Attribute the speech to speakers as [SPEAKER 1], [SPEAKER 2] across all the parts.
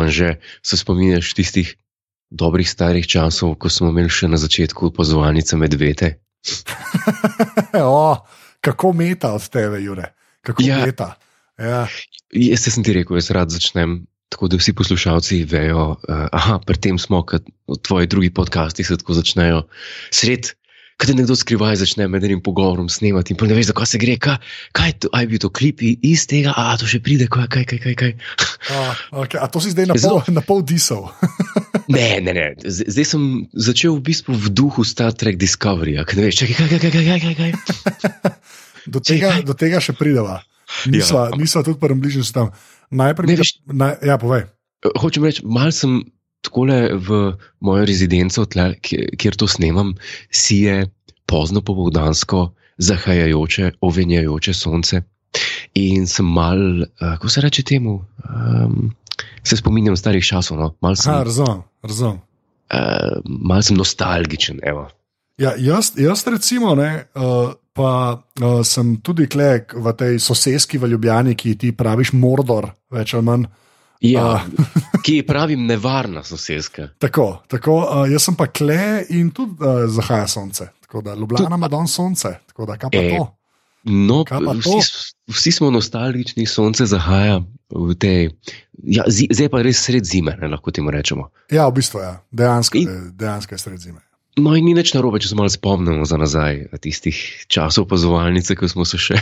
[SPEAKER 1] Anže, se spominjaš tistih dobrih starih časov, ko smo imeli še na začetku pozvanice medvede?
[SPEAKER 2] o, kako meta od tebe, Jure? Kako
[SPEAKER 1] Ja.
[SPEAKER 2] meta? Ja.
[SPEAKER 1] Jaz sem ti rekel, jaz rad začnem. Tako da vsi poslušalci vejo, uh, aha, pri tem smo, kot tvoji drugi podcasti se tako začnejo. Sred, kaj nekdo skrivaj začne med enim pogovorom snemati in ne veš, zakaj se gre, kaj, kaj je to, aj bi to klip iz tega, a to še pride, kaj, kaj, kaj, kaj. kaj.
[SPEAKER 2] A, okay. A to si zdaj na pol, na pol disal.
[SPEAKER 1] Ne, ne, ne. Zdaj sem začel v bistvu v duhu Star Trek Discovery, kaj ne veš, čakaj, kaj, kaj, kaj, kaj, kaj.
[SPEAKER 2] Do tega, do tega še prideva. Nisva, ja. nisva tudi prvem bližnjem tam. Najprej,
[SPEAKER 1] Ne, veš-
[SPEAKER 2] naj, ja, povej.
[SPEAKER 1] Hočem reči, mal sem takole v mojo rezidenco, tle, kjer, to snemam, si je pozno popovdansko, zahajajoče, ovenjajoče sonce. In sem mal, uh, kako se reče temu, um, se spominjam starih časov, no? mal, sem,
[SPEAKER 2] Aha, razumem, razumem.
[SPEAKER 1] uh, mal sem nostalgičen. Evo.
[SPEAKER 2] Ja, jaz, jaz recimo, ne, uh, pa uh, sem tudi klek v tej soseski v Ljubljani, ki ti praviš Mordor, več ali manj.
[SPEAKER 1] Ja, ki je pravim nevarna sosedska.
[SPEAKER 2] Tako, tako uh, jaz sem pa kle in tudi uh, zahaja sonce. Tako da Ljubljana ima danes sonce, tako da kaj pa
[SPEAKER 1] E,
[SPEAKER 2] to?
[SPEAKER 1] No,
[SPEAKER 2] pa
[SPEAKER 1] vsi,
[SPEAKER 2] to?
[SPEAKER 1] vsi smo nostalgični, sonce zahaja v tej. Ja, zi, zdaj pa res sred zime, ne, lahko temu rečemo.
[SPEAKER 2] Ja, v bistvu je, dejansko,
[SPEAKER 1] In-
[SPEAKER 2] je, dejansko je sred zime.
[SPEAKER 1] No, in ni nič narobe, če se malo spomnimo za nazaj tistih časov opazovalnice, ko smo se še,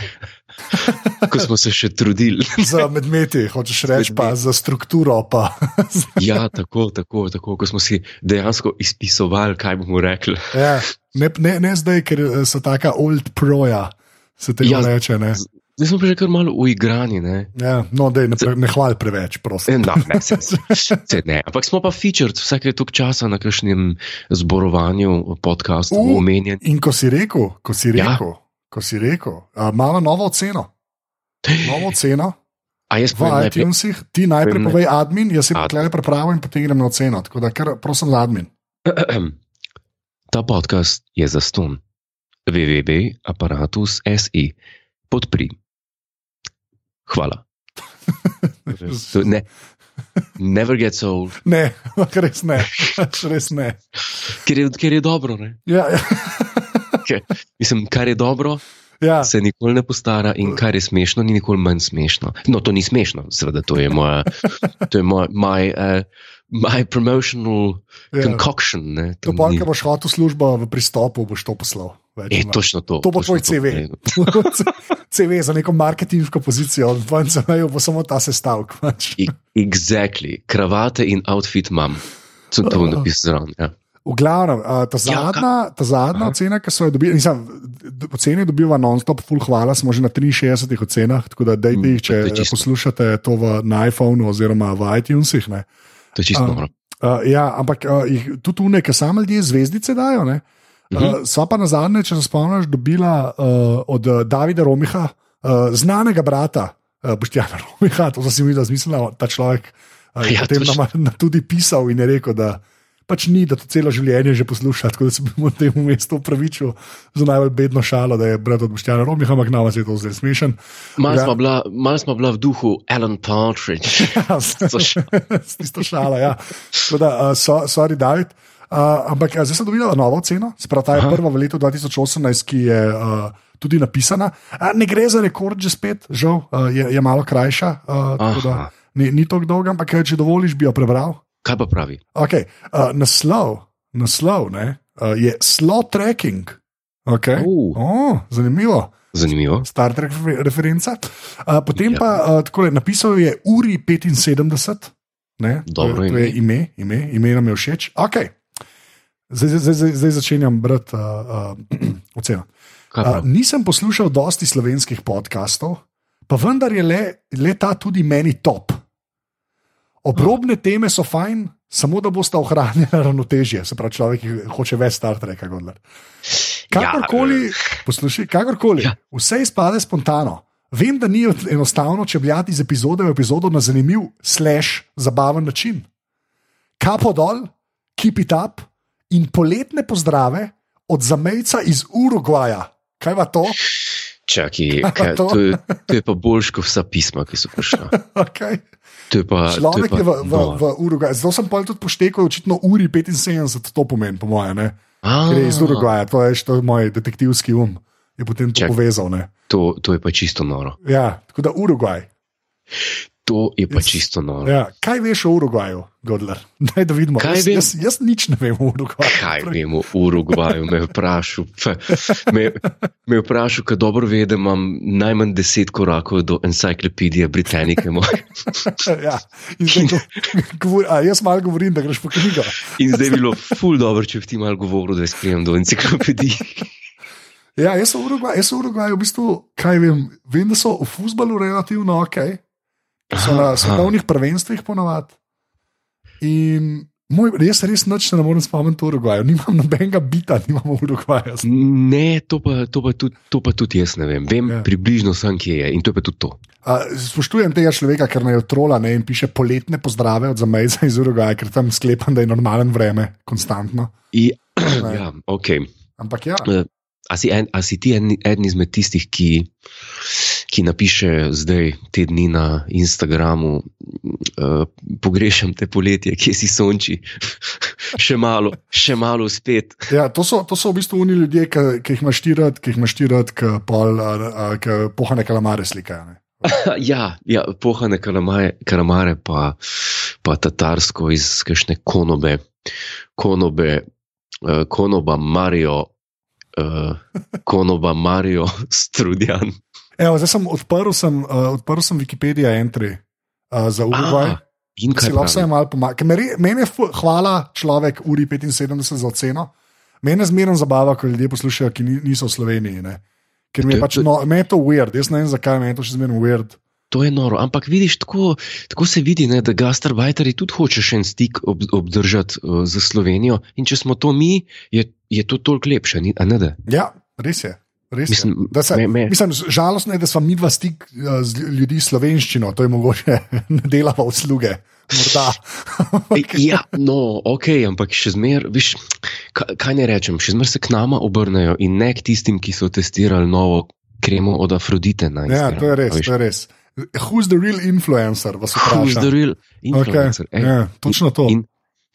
[SPEAKER 1] ko smo se še trudili.
[SPEAKER 2] Za medmeti, hočeš reči, pa za strukturo. Pa.
[SPEAKER 1] Ja, tako, tako, tako, ko smo si dejansko izpisovali, kaj bomo rekli.
[SPEAKER 2] ja, ne, ne, ne zdaj, ker so taka old proja, se temu
[SPEAKER 1] Ja,
[SPEAKER 2] ja, reče. Ne?
[SPEAKER 1] Zdaj smo že kar malo uigrani, ne?
[SPEAKER 2] Ja, no, dej, ne, pre- ne hvali preveč,
[SPEAKER 1] E,
[SPEAKER 2] prosim.
[SPEAKER 1] No, ne, se, se ne. Ampak smo pa featured vsake tok časa na kakšnem zborovanju, podkastu,
[SPEAKER 2] U.
[SPEAKER 1] omenjen.
[SPEAKER 2] In ko si rekel, ko si
[SPEAKER 1] Ja.
[SPEAKER 2] Ko si rekel, a, imamo novo oceno. Novo oceno
[SPEAKER 1] A jaz
[SPEAKER 2] v
[SPEAKER 1] povem najprej,
[SPEAKER 2] iTunesih, ti najprej povej admin, jaz
[SPEAKER 1] Admin.
[SPEAKER 2] tle pripravim in potem grem na oceno. Tako da, kar, prosim, za admin.
[SPEAKER 1] Ta podcast je za ston. www.apparatus.si podpri. Hvala. To Ne, never gets old,
[SPEAKER 2] Ne, res ne, res ne.
[SPEAKER 1] ker je, ker je dobro. Ne?
[SPEAKER 2] Ja, ja.
[SPEAKER 1] Ker, mislim, kar je dobro,
[SPEAKER 2] ja.
[SPEAKER 1] se nikoli ne postara, in kar je smešno, ni nikoli manj smešno. No, to ni smešno, seveda, to je moja, to je moj, my, uh, my promotional
[SPEAKER 2] ja.
[SPEAKER 1] concoction. Ne?
[SPEAKER 2] To
[SPEAKER 1] Tam
[SPEAKER 2] pa,
[SPEAKER 1] ni-
[SPEAKER 2] ko boš hotel službo v pristopu, boš to poslal. več manj.
[SPEAKER 1] točno to.
[SPEAKER 2] To bo tvoj CV. CV za neko marketinško pozicijo, v NCM-ju bo samo ta sestavek. pač.
[SPEAKER 1] Exactly, kravate in outfit imam. Sem to napisal. Ja.
[SPEAKER 2] V glavnem, ta
[SPEAKER 1] Ja,
[SPEAKER 2] zadnja, ta zadnja
[SPEAKER 1] Aha.
[SPEAKER 2] ocena, ki so jo dobili, nisem, ocene dobiva non-stop, full hvala, smo že na 63 ocenah, tako da dajte
[SPEAKER 1] Mm,
[SPEAKER 2] jih, če
[SPEAKER 1] to
[SPEAKER 2] poslušate to v, na iPhonu oziroma v iTunesih. ne.
[SPEAKER 1] To je čisto
[SPEAKER 2] A,
[SPEAKER 1] noro.
[SPEAKER 2] Uh, ja, ampak uh, jih tudi tu nekaj sami ljudje zvezdice dajo. Ne? Uh, sva pa na zadnje, če se spomniš, dobila uh, od uh, Davida Romiha, uh, znanega brata uh, Boštjana Romiha, to sem si videl, zmislila, ta človek uh,
[SPEAKER 1] Ja,
[SPEAKER 2] potem nam na- tudi pisal in je rekel, da pač ni, da to celo življenje že posluša, tako da se bom v tem mestu upravičil za najbolj bedno šalo, da je brat od Boštjana Romiha, ampak na vas je to zdaj smešen.
[SPEAKER 1] Malo
[SPEAKER 2] Ja.
[SPEAKER 1] smo bila, mal smo bila v duhu Alan Partridge.
[SPEAKER 2] S tisto šalo, ja. Tako da, uh, so, sorry, David. Uh, ampak zdaj sem dobila novo ceno, spravo ta je
[SPEAKER 1] Aha.
[SPEAKER 2] prva v letu 2018, ki je uh, tudi napisana. Uh, ne gre za rekord, že spet, žal, uh, je, je malo krajša. Uh, tako da ni, ni tako dolga, ampak če dovoliš, bi jo prebral.
[SPEAKER 1] Kaj pa pravi?
[SPEAKER 2] Okay. Uh, naslov, naslov ne, uh, je slow tracking. Okay.
[SPEAKER 1] Uh.
[SPEAKER 2] Oh, zanimivo.
[SPEAKER 1] Zanimivo.
[SPEAKER 2] Star Trek refer- referenca. Uh, potem
[SPEAKER 1] Ja.
[SPEAKER 2] pa uh, takole, napisal je Uri 75, ne,
[SPEAKER 1] Dobro
[SPEAKER 2] to, je- to je
[SPEAKER 1] ime.
[SPEAKER 2] ime, ime, nam je všeč. Okay. Zdaj, zdaj, zdaj, zdaj začenjam brati uh, uh, oceno. Uh, nisem poslušal dosti slovenskih podkastov, pa vendar je le, le ta tudi meni top. Obrobne teme so fajn, samo da boste ohranili ravnotežje, se pravi, človek hoče več Star Treka. Gondar. Kakorkoli, poslušaj, kakorkoli,
[SPEAKER 1] Ja.
[SPEAKER 2] vse izpade spontano. Vem, da ni enostavno čebljati iz epizode v epizodo na zanimiv, slash, zabaven način. Kapo dol, keep it up in poletne pozdrave od zamejca iz Urugvaja. Kaj pa to?
[SPEAKER 1] Čakaj, kaj,
[SPEAKER 2] To?
[SPEAKER 1] to, je, to je pa boljš kot vsa pisma, ki so prišla.
[SPEAKER 2] Okay.
[SPEAKER 1] Pa, to je
[SPEAKER 2] Človek
[SPEAKER 1] pa
[SPEAKER 2] je v, v, v Urugvaju. Zato sem pa tudi poštekal, očitno uri 75, to pomeni, po mojem, Ker je iz Urugvaja, to je, to je moj detektivski um, je potem to
[SPEAKER 1] Čak.
[SPEAKER 2] povezal. Ne?
[SPEAKER 1] To, to je pa čisto noro.
[SPEAKER 2] Ja, tako da Urugvaj.
[SPEAKER 1] To je pa čisto noro.
[SPEAKER 2] Ja. Kaj veš o Urugvaju, Godler? Daj, da vidimo.
[SPEAKER 1] Kaj
[SPEAKER 2] Jaz,
[SPEAKER 1] vem?
[SPEAKER 2] jaz, jaz nič ne vem o Urugvaju.
[SPEAKER 1] Kaj vem o Urugvaju, me vprašal. Me, me vprašal, ker dobro ve, da imam najmanj deset korakov do enciklopedije Britanike.
[SPEAKER 2] ja. Zdaj, govor, a, jaz malo govorim, da greš po knjigo.
[SPEAKER 1] In zdaj bi bilo ful dobro, če bi ti malo govoril, da spremem do enciklopedije.
[SPEAKER 2] Ja, jaz sem v Urugvaju, v bistvu, kaj vem, vem, da so v futbalu relativno ok, so na svetovnih prvenstvih ponovadi. In moj, jaz res noč ne morem spomniti v Urugvaju, nimam nobenega bita, nimam v Urugvaju.
[SPEAKER 1] Ne, to pa, to, pa tudi, to pa tudi jaz ne vem. Vem
[SPEAKER 2] Ja.
[SPEAKER 1] približno sem, kje je in to je pa tudi to.
[SPEAKER 2] A, Spoštujem tega človeka, ker naj trola ne, in piše poletne pozdrave od zamejca iz Uruguaja, ker tam sklepam, da je normalen vreme, konstantno.
[SPEAKER 1] I, ja, okay.
[SPEAKER 2] Ampak ja,
[SPEAKER 1] a, si en, a si ti en, eden izmed tistih, ki, ki napiše zdaj te dni na Instagramu, uh, pogrešam te poletje, kje si sonči, še malo, še malo spet.
[SPEAKER 2] ja to, so, to so v bistvu oni ljudje, ki ki jih imaš tirat, ki jih imaš tirat, ki ki pohane kalamare slikajo. ne.
[SPEAKER 1] ja, ja, pohane kalamare, kalamare pa, pa tatarsko iz kakšne konobe, konobe, uh, konoba Marijo. Uh, konoba Marijo Strudjan.
[SPEAKER 2] Evo, zdaj sem odprl, sem, uh, odprl sem Wikipedia entry uh, za Urugvaj.
[SPEAKER 1] Ah, in kaj
[SPEAKER 2] Si lahko malo pomaga. Mene hvala človek uri 75 za oceno. Mene zmerno zabava, ko ljudje poslušajo, ki ni- niso v Sloveniji. Ne? Ker mi je pač, no, meni je to weird, jaz ne vem zakaj, meni je to še zmerno weird.
[SPEAKER 1] To je noro, ampak vidiš, tako, tako se vidi, ne, da gastarbajteri tudi hoče še en stik ob, obdržati uh, z Slovenijo. In če smo to mi, je, je to toliko lepše. Ni?
[SPEAKER 2] Ja, res je. Res
[SPEAKER 1] Mislim,
[SPEAKER 2] je. Se,
[SPEAKER 1] me- me-
[SPEAKER 2] mislim, žalostno je, da smo mi dva stik uh, z ljudi s slovenščino, to je mogoče ne delava usluge.
[SPEAKER 1] Ej, Ja, no, ok, ampak še zmeraj, viš, kaj, kaj ne rečem, še zmeraj se k nama obrnejo in ne k tistim, ki so testirali novo kremo od Afrodite. Na
[SPEAKER 2] ja, to je res.
[SPEAKER 1] veš.
[SPEAKER 2] To je res. Who's the real influencer?
[SPEAKER 1] Who's the real
[SPEAKER 2] Okay,
[SPEAKER 1] influencer? Ej,
[SPEAKER 2] ja, točno to.
[SPEAKER 1] In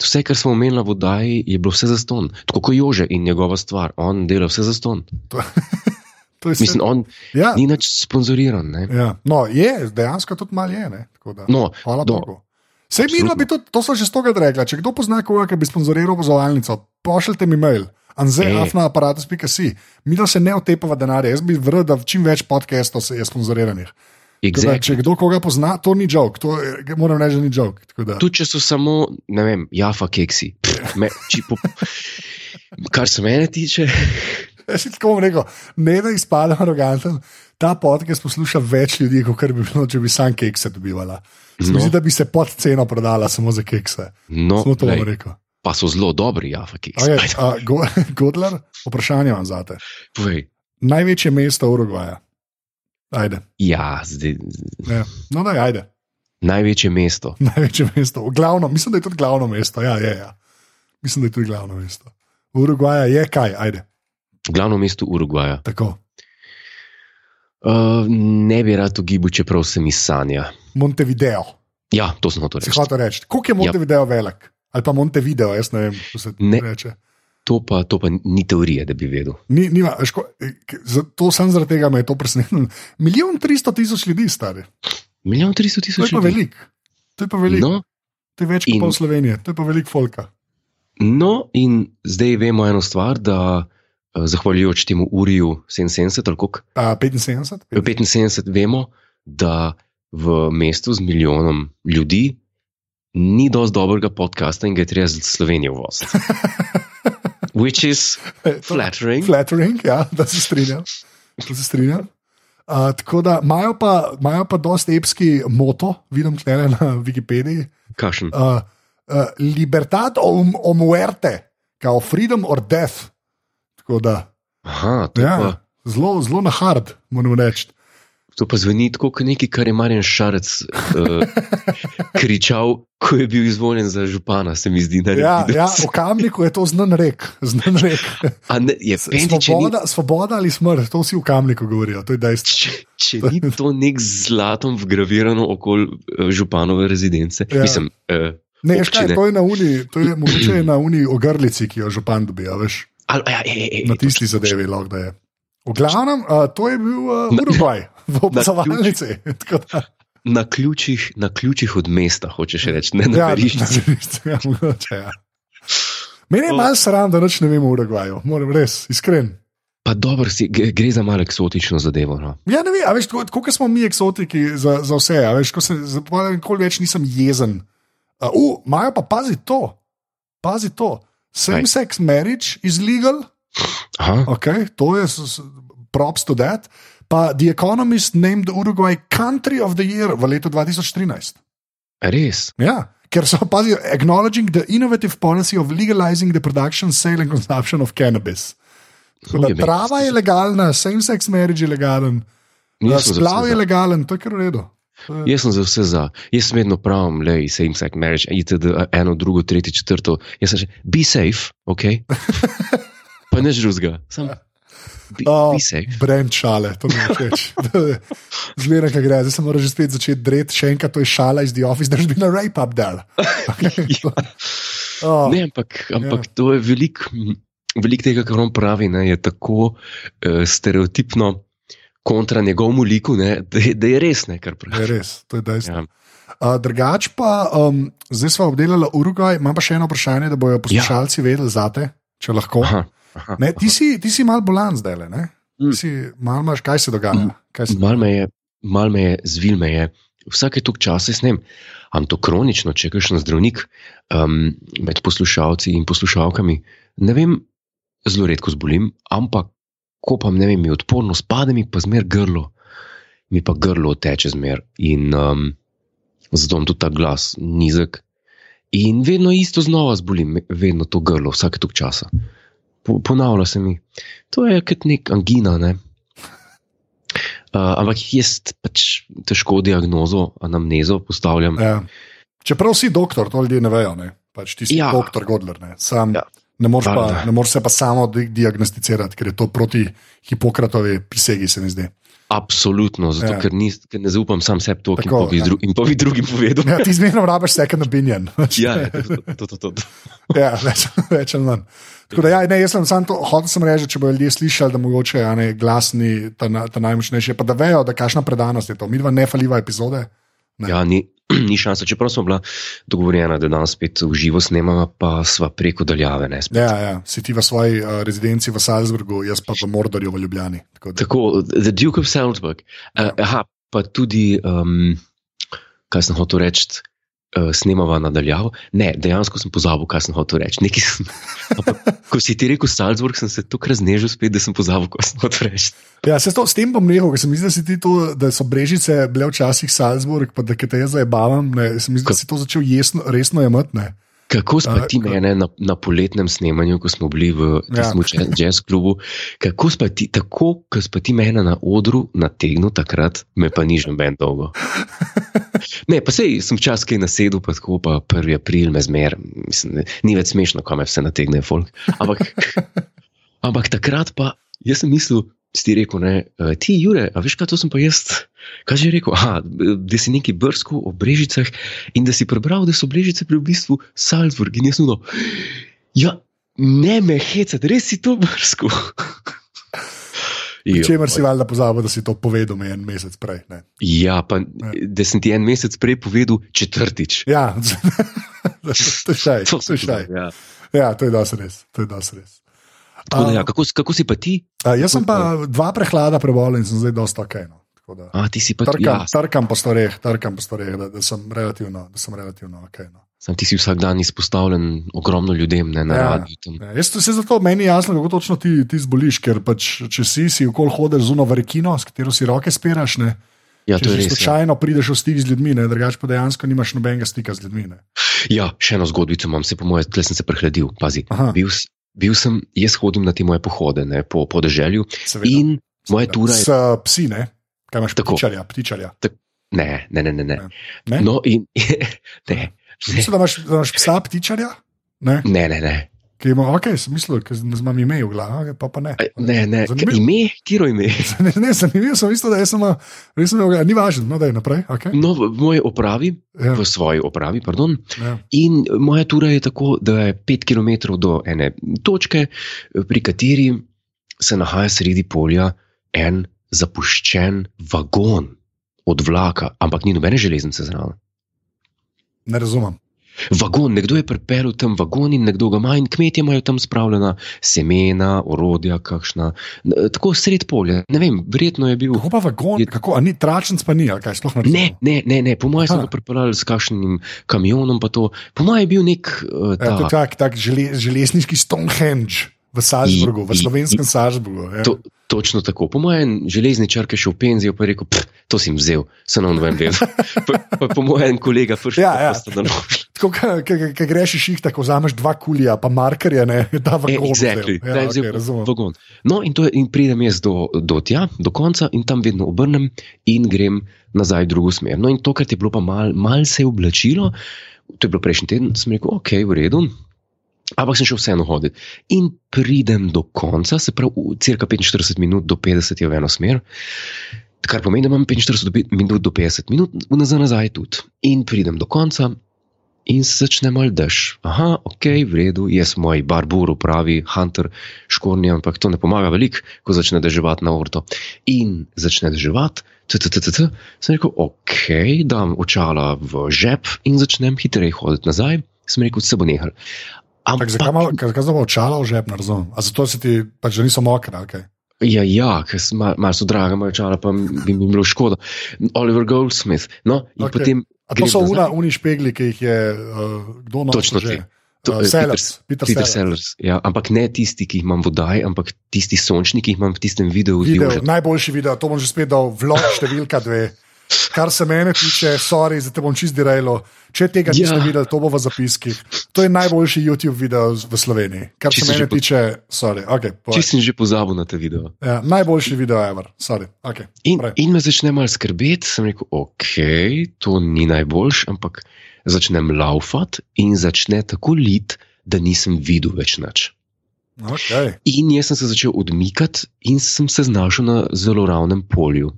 [SPEAKER 1] vse, kar smo omenili v vodaji, je bilo vse za ston. Tako kot Jože in njegova stvar, on dela vse za ston.
[SPEAKER 2] To, to je
[SPEAKER 1] Mislim, on
[SPEAKER 2] ja,
[SPEAKER 1] ni več sponzoriran. Ne?
[SPEAKER 2] ja. No, je, dejansko tudi malo je. Ne?
[SPEAKER 1] No,
[SPEAKER 2] Hvala
[SPEAKER 1] do-
[SPEAKER 2] Bogu. Vse mi bi to, to so že stokrat rekla. Če kdo pozna koga, ki bi sponzoriral pozvalnico, pošljite mi mail. Anze,
[SPEAKER 1] E.
[SPEAKER 2] afna aparatus.si. Mi da se ne otepava denarja. Jaz bi vrl, da čim več podcastov je sponzoriranih. Tako Da,
[SPEAKER 1] Exactly.
[SPEAKER 2] če kdo koga pozna, to ni joke, to je, moram reči, ni da-
[SPEAKER 1] Tudi če so samo, ne vem, jafa keksi. Pff, Me, čipo, kar se mene tiče,
[SPEAKER 2] si tako bom rekel, ne da izpadem aroganten. Ta podcast posluša več ljudi, kot bi bilo, če bi sam kekse dobivala.
[SPEAKER 1] No.
[SPEAKER 2] zdi, da bi se pod ceno prodala samo za kekse.
[SPEAKER 1] no,
[SPEAKER 2] Samo to bom
[SPEAKER 1] glej,
[SPEAKER 2] rekel.
[SPEAKER 1] pa so zelo dobri jafa keksi.
[SPEAKER 2] Okay, a, go, Godler, vprašanje vam zate.
[SPEAKER 1] povej.
[SPEAKER 2] Največje mesto Urugvaja. Ajde.
[SPEAKER 1] Ja, zdaj,
[SPEAKER 2] Ja. No, da, ajde.
[SPEAKER 1] največje mesto.
[SPEAKER 2] Največje mesto. Glavno, mislim, da je tudi glavno mesto. Ja, je, ja. Mislim, da je tudi glavno mesto. Urugvaja je kaj, ajde.
[SPEAKER 1] Glavno mesto Urugvaja.
[SPEAKER 2] Tako.
[SPEAKER 1] Uh, ne bi rad ugibal, čeprav se mi sanja.
[SPEAKER 2] Montevideo.
[SPEAKER 1] Ja, to sem hotel reči.
[SPEAKER 2] hotel reči. Koliko je Montevideo velik? Ali pa Montevideo, jaz ne vem, kako se
[SPEAKER 1] Ne.
[SPEAKER 2] reče.
[SPEAKER 1] To pa, to pa ni teorije, da bi vedel.
[SPEAKER 2] Ni, nima, veš, ko, eh, k- za- to sem zaradi tega me je to presenetilo. Milijon tristo tisoč ljudi, stari.
[SPEAKER 1] Milijon tristo
[SPEAKER 2] To
[SPEAKER 1] tisoč
[SPEAKER 2] je pa
[SPEAKER 1] ljudi.
[SPEAKER 2] veliko. To je pa veliko.
[SPEAKER 1] No,
[SPEAKER 2] To je več kot
[SPEAKER 1] In-
[SPEAKER 2] pol Slovenije, to je pa veliko folka.
[SPEAKER 1] no, in zdaj vemo eno stvar, da uh, zahvaljujoč temu Uriju 77 ali koliko.
[SPEAKER 2] A, 75?
[SPEAKER 1] 75 vemo, da v mestu z milijonom ljudi ni dosti dobrega podcasta in ga je treba z Slovenijo voziti. Which is flattering.
[SPEAKER 2] Flattering, ja, da se strinjam. Da se strinjam. Uh, tako da imajo pa, imajo pa dosti epski moto, vidim tukaj na Wikipediji.
[SPEAKER 1] Kakšen?
[SPEAKER 2] Uh, uh, libertad o, o muerte, kao freedom or death. Tako da,
[SPEAKER 1] Aha,
[SPEAKER 2] ja, zelo, zelo na hard, moram reči.
[SPEAKER 1] To pa zveni tako, kot nekaj, kar je Marjan Šarec uh, kričal, ko je bil izvoljen za župana, se mi zdi.
[SPEAKER 2] Ja, ja, v kamniku je to znan rek. Znan rek.
[SPEAKER 1] Ne, je
[SPEAKER 2] svoboda, ni... svoboda ali smrt, to vsi v kamniku govorijo.
[SPEAKER 1] Če, če ni to nek zlatom vgravirano okoli uh, županove rezidence. Ja. Mislim, uh,
[SPEAKER 2] ne, škaj, to je na uni, to je mogoče na uni ogrlici, ki jo župan dobiva, veš.
[SPEAKER 1] Al, ja, ej, ej,
[SPEAKER 2] na tisti zadevi lahko da je. V glavnem, uh, to je bil uh, Urugvaj, v opazovalnici.
[SPEAKER 1] Na ključih, na ključih od mesta, hočeš reči, ne na ja, veriščih.
[SPEAKER 2] Ja, ja. Meni je malo sram, da noč ne vemo v Urugvaju, moram res, iskren.
[SPEAKER 1] Pa dobro, si, gre za malo eksotično zadevo. No.
[SPEAKER 2] Ja, ne vem, veš, koliko smo mi eksotiki za, za vse. Veš, ko se nikoli več nisem jezen. Imajo uh, pa pazi to, pazi to. Same-sex marriage is legal. Okay, to je props to that. Pa The Economist named Uruguay Country of the Year v letu 2013.
[SPEAKER 1] Res.
[SPEAKER 2] Ja, ker so pazi, acknowledging the innovative policy of legalizing the production, sale and consumption of cannabis. Trava je legalna, same-sex marriage je legalen, splav je legalen, to je kar v redu.
[SPEAKER 1] Jaz sem za vse za. Jaz sem vedno pravim, le same-sex marriage, itd. eno, drugo, tretje, četrto. Jaz sem že, be safe, ok. pa ne žruzga. Sam, be, oh.
[SPEAKER 2] Brem šale, to mi všeč. Zmeraj, kaj gre, zdaj sem moral že spet začeti dreti, še enkrat to je šala iz The Office, there's been a rape up there.
[SPEAKER 1] ja. oh, ne, ampak, ampak yeah. to je velik, velik tega, kar on pravi, ne, je tako uh, stereotipno kontra njegovemu liku, ne, da, da je res nekaj pravi.
[SPEAKER 2] Je res, to je dejstvo. Ja. Uh, drugač pa, um, zdaj smo obdelali Urugvaj, imam pa še eno vprašanje, da bodo poslušalci ja. vedeli za te, če lahko. Aha, ne, ti, si, ti si mal bolan zdaj, le, ne? Mm. Si mal imaš, kaj se dogaja?
[SPEAKER 1] Mm. Mal me je, mal me je, zvil me je. Vsake tok časa snem, am to kronično, če kakšen zdravnik um, med poslušalci in poslušalkami. Ne vem, zelo redko zbolim, ampak ko pa ne vem, mi odporno spade, mi pa zmer grlo, mi pa grlo teče zmer in um, zato imam tudi ta glas nizek. In vedno isto znova zbolim, vedno to grlo, vsake tok časa. Po, ponavlja se mi, to je kot nek angina. Ne? Uh, ampak jaz pač težko diagnozo, anamnezo postavljam. Ja.
[SPEAKER 2] Čeprav si doktor, to ljudje ne vejo, ne? pač ti si ja. doktor Godler. Ne? Sam, ja. Ne moreš, pa, ne moreš se pa samo diagnosticirati, ker je to proti Hipokratovi prisegi, se mi zdi.
[SPEAKER 1] Absolutno, zato ja. ker, ni, ker ne zaupam sam sebi to, ki bi ja. dru, vi drugim povedal.
[SPEAKER 2] Ja, ti zmerno rabiš second opinion.
[SPEAKER 1] ja, ja, to, to, to, to.
[SPEAKER 2] ja, več ali manj. Da, ja, ne, jaz sem samo to hotel sem reči, če bodo ljudje slišali, da mogoče ja, ne, glasni, ta, ta najmočnejši, pa da vejo, da kakšna predanost je to. Mi dva nefaliva epizode.
[SPEAKER 1] Ne. Ja, ni, ni šansa. Čeprav smo bila dogovorjena, da danes spet v živo snemamo, pa sva preko daljave. Ne,
[SPEAKER 2] ja, ja, si ti v svoji uh, rezidenci v Salzburgu, jaz pa v Mordorju v Ljubljani.
[SPEAKER 1] Tako, tako The Duke of Salzburg. Uh, aha, pa tudi, um, kaj sem hotel reči uh, snemava nadaljavo. Ne, dejansko sem pozabil, kaj sem hotel reči. Sem, ko si ti rekel Salzburg, sem se tako raznežil, spet, da sem pozabil, kaj sem hotel reči.
[SPEAKER 2] Ja, se to, s tem bom rekel, ker sem mislil, da, to, da so brežice bile včasih Salzburg, pa da te jaz zabavam. Sem mislil, da si to začel jesno, resno jemati.
[SPEAKER 1] Kako smo ti mene na, na poletnem snemanju, ko smo bili v ja. jazz klubu, kako smo ti, tako, ko smo ti mene na odru nategnili takrat, me pa ni že ben dolgo. Ne, pa sej sem včasih kaj nasedel, pa tako pa 1. april me zmer, mislim, ne, ni več smešno, ko me vse nategne folk. Ampak, ampak takrat pa, jaz sem mislil, ti rekel, ne, eh, ti, Jure, a veš, kaj to sem pa jaz? Kaj že rekel? Aha, da si neki brsko o brežicah in da si prebral, da so brežice pri v bistvu Salzburg in jaz nuno. Ja, ne me hecati, res si to brsko.
[SPEAKER 2] Če imaš si valjda pozabil, da si to povedal en mesec prej. Ne?
[SPEAKER 1] Ja, pa ne. da sem ti en mesec prej povedal četrtič.
[SPEAKER 2] Ja, to je šaj. To, to, šaj. Ja. ja, to je dosti res. To je dosti res.
[SPEAKER 1] Tako, ja, kako, kako si pa ti?
[SPEAKER 2] A, jaz sem pa dva prehlada prebolel in sem zdaj dosta ok. No.
[SPEAKER 1] Da, A, ti si pa
[SPEAKER 2] trkam, ja. trkam po stvareh, trkam po stvareh, da, da sem relativno, da sem relativno ok. No.
[SPEAKER 1] Sam ti si vsak dan izpostavljen ogromno ljudem ne, na ja, radiju.
[SPEAKER 2] Ja. Jaz se zato meni jasno, kako točno ti, ti zboliš, ker pač, če si si okol hodeš z uno verikino, s katero si roke spiraš. Ne,
[SPEAKER 1] Ja, je res.
[SPEAKER 2] Ja. Slučajno ja. prideš v stik z ljudmi, drugače pa dejansko nimaš nobenega stika z ljudmi. Ne.
[SPEAKER 1] Ja, še eno zgodbico imam, se po mojem, tle sem se prehladil. Pazi, bil, bil sem, jaz hodim na te moje pohode ne, po podeželju. Seveda. In moja tura je.
[SPEAKER 2] S psi, ne? Kaj imaš,
[SPEAKER 1] Tako.
[SPEAKER 2] ptičarja? ptičarja.
[SPEAKER 1] Ne, ne, ne. ne, ne.
[SPEAKER 2] Ne?
[SPEAKER 1] No, in, ne,
[SPEAKER 2] Mislim, da imaš, da imaš psa ptičarja? Ne,
[SPEAKER 1] ne, ne. ne.
[SPEAKER 2] Ki ima, ok, sem mislil, ker imam ime v glavi, okay, pa, pa ne.
[SPEAKER 1] Aj, Ne, ne,
[SPEAKER 2] Zanimivo.
[SPEAKER 1] ime, kiro ime.
[SPEAKER 2] Ne, ne, zanimivo sem mislil, da jaz sem, res sem, imel- ni važno, no, da je naprej. Okay.
[SPEAKER 1] No, v moji opravi,
[SPEAKER 2] Ja,
[SPEAKER 1] v svoji opravi, pardon.
[SPEAKER 2] ja.
[SPEAKER 1] In moja tura je tako, da je 5 km do ene točke, pri kateri se nahaja sredi polja en zapuščen vagon od vlaka, ampak ni nobene železnice zraven.
[SPEAKER 2] Ne razumem.
[SPEAKER 1] Vagon, nekdo je pripeljal tam vagon in nekdo ga ima, in kmetje imajo tam spravljena semena, orodja, kakšna. Tako sred polja. Ne vem, verjetno je bil.
[SPEAKER 2] Kako pa vagon,
[SPEAKER 1] Je-
[SPEAKER 2] kako, ni tračnic, pa ni, kaj sploh ne.
[SPEAKER 1] Ne, ne, ne, ne. po mojem so ga pripeljali s kakšnim kamionom, pa to. Po mojem je bil nek uh,
[SPEAKER 2] Ja,
[SPEAKER 1] ta.
[SPEAKER 2] tak, tak žele, železniški Stonehenge v Salzburgu, v slovenskem Salzburgu. Ja.
[SPEAKER 1] To, točno tako. Po mojem, železničar, ki je šel v penzijo, pa je rekel: "Pff, To si jim vzel, se nam vem vedel. Pa, pa po mojem, kolega, prši,
[SPEAKER 2] Ja, ja.
[SPEAKER 1] sta dano-
[SPEAKER 2] Tako, ki greš iš jih, tako vzameš dva kulija, pa markerje, ne, da
[SPEAKER 1] E,
[SPEAKER 2] vagon.
[SPEAKER 1] exactly.
[SPEAKER 2] vzel.
[SPEAKER 1] Da je
[SPEAKER 2] Ja,
[SPEAKER 1] vzel
[SPEAKER 2] okay, razumem.
[SPEAKER 1] vagon. No, in, je, in pridem jaz do, do tja, do konca, in tam vedno obrnem in grem nazaj v drugo smer. No, in tokrat je bilo pa mal, mal se je oblačilo, to je bilo prejšnji teden, sem rekel, ok, v redu. Ampak sem šel vseeno hoditi. In pridem do konca, se pravi, cirka 45 minut do 50 je v eno smer, kar pomeni, da imam 45 do pe- minut do 50 minut, nazaj, nazaj tudi. In pridem do konca, in se začne mal dež. Aha, ok, v redu, jaz moj barbur, pravi Hunter, škornje, ampak to ne pomaga veliko, ko začne deževati na orto. In začne deževati, sem rekel, ok, dam očala v žep in začnem hitreje hoditi nazaj. Sem rekel, se bo nehal.
[SPEAKER 2] Tak, zakaj zdaj očala v žep, ne razumem. A zato se ti pač, niso mokre, kaj?
[SPEAKER 1] Ja, ja ker mal, mal so draga, moja čala, pa bi mi bilo škoda. Oliver Goldsmith. No, okay. potem.
[SPEAKER 2] A to so una, uni špegli, ki jih je uh, kdo nosil
[SPEAKER 1] Točno
[SPEAKER 2] že.
[SPEAKER 1] ti. To-
[SPEAKER 2] Uh,
[SPEAKER 1] eh,
[SPEAKER 2] Sellers, Peter,
[SPEAKER 1] Peter
[SPEAKER 2] Sellers.
[SPEAKER 1] Sellers. Ja, ampak ne tisti, ki jih imam v oddaji, ampak tisti sončni, ki jih imam v tistem videu
[SPEAKER 2] Video, najboljši video, to bom že spet dal, vlog številka dve. Kar se mene tiče, sorry, zdaj te bom čist dirajlo. Če tega
[SPEAKER 1] Ja.
[SPEAKER 2] niste videli, to bo v zapiskih. To je najboljši YouTube video v Sloveniji. Kar se
[SPEAKER 1] Čisto
[SPEAKER 2] mene
[SPEAKER 1] po-
[SPEAKER 2] tiče, sorry, okay, povej.
[SPEAKER 1] Če sem že pozabil na te video.
[SPEAKER 2] ja, najboljši video ever, sorry. Okay,
[SPEAKER 1] In,
[SPEAKER 2] prej.
[SPEAKER 1] in me začne mal skrbeti, sem rekel, ok, to ni najboljš, ampak začnem laufati in začne tako lit, da nisem videl več nič.
[SPEAKER 2] okay.
[SPEAKER 1] In jaz sem se začel odmikati in sem se znašel na zelo ravnem polju.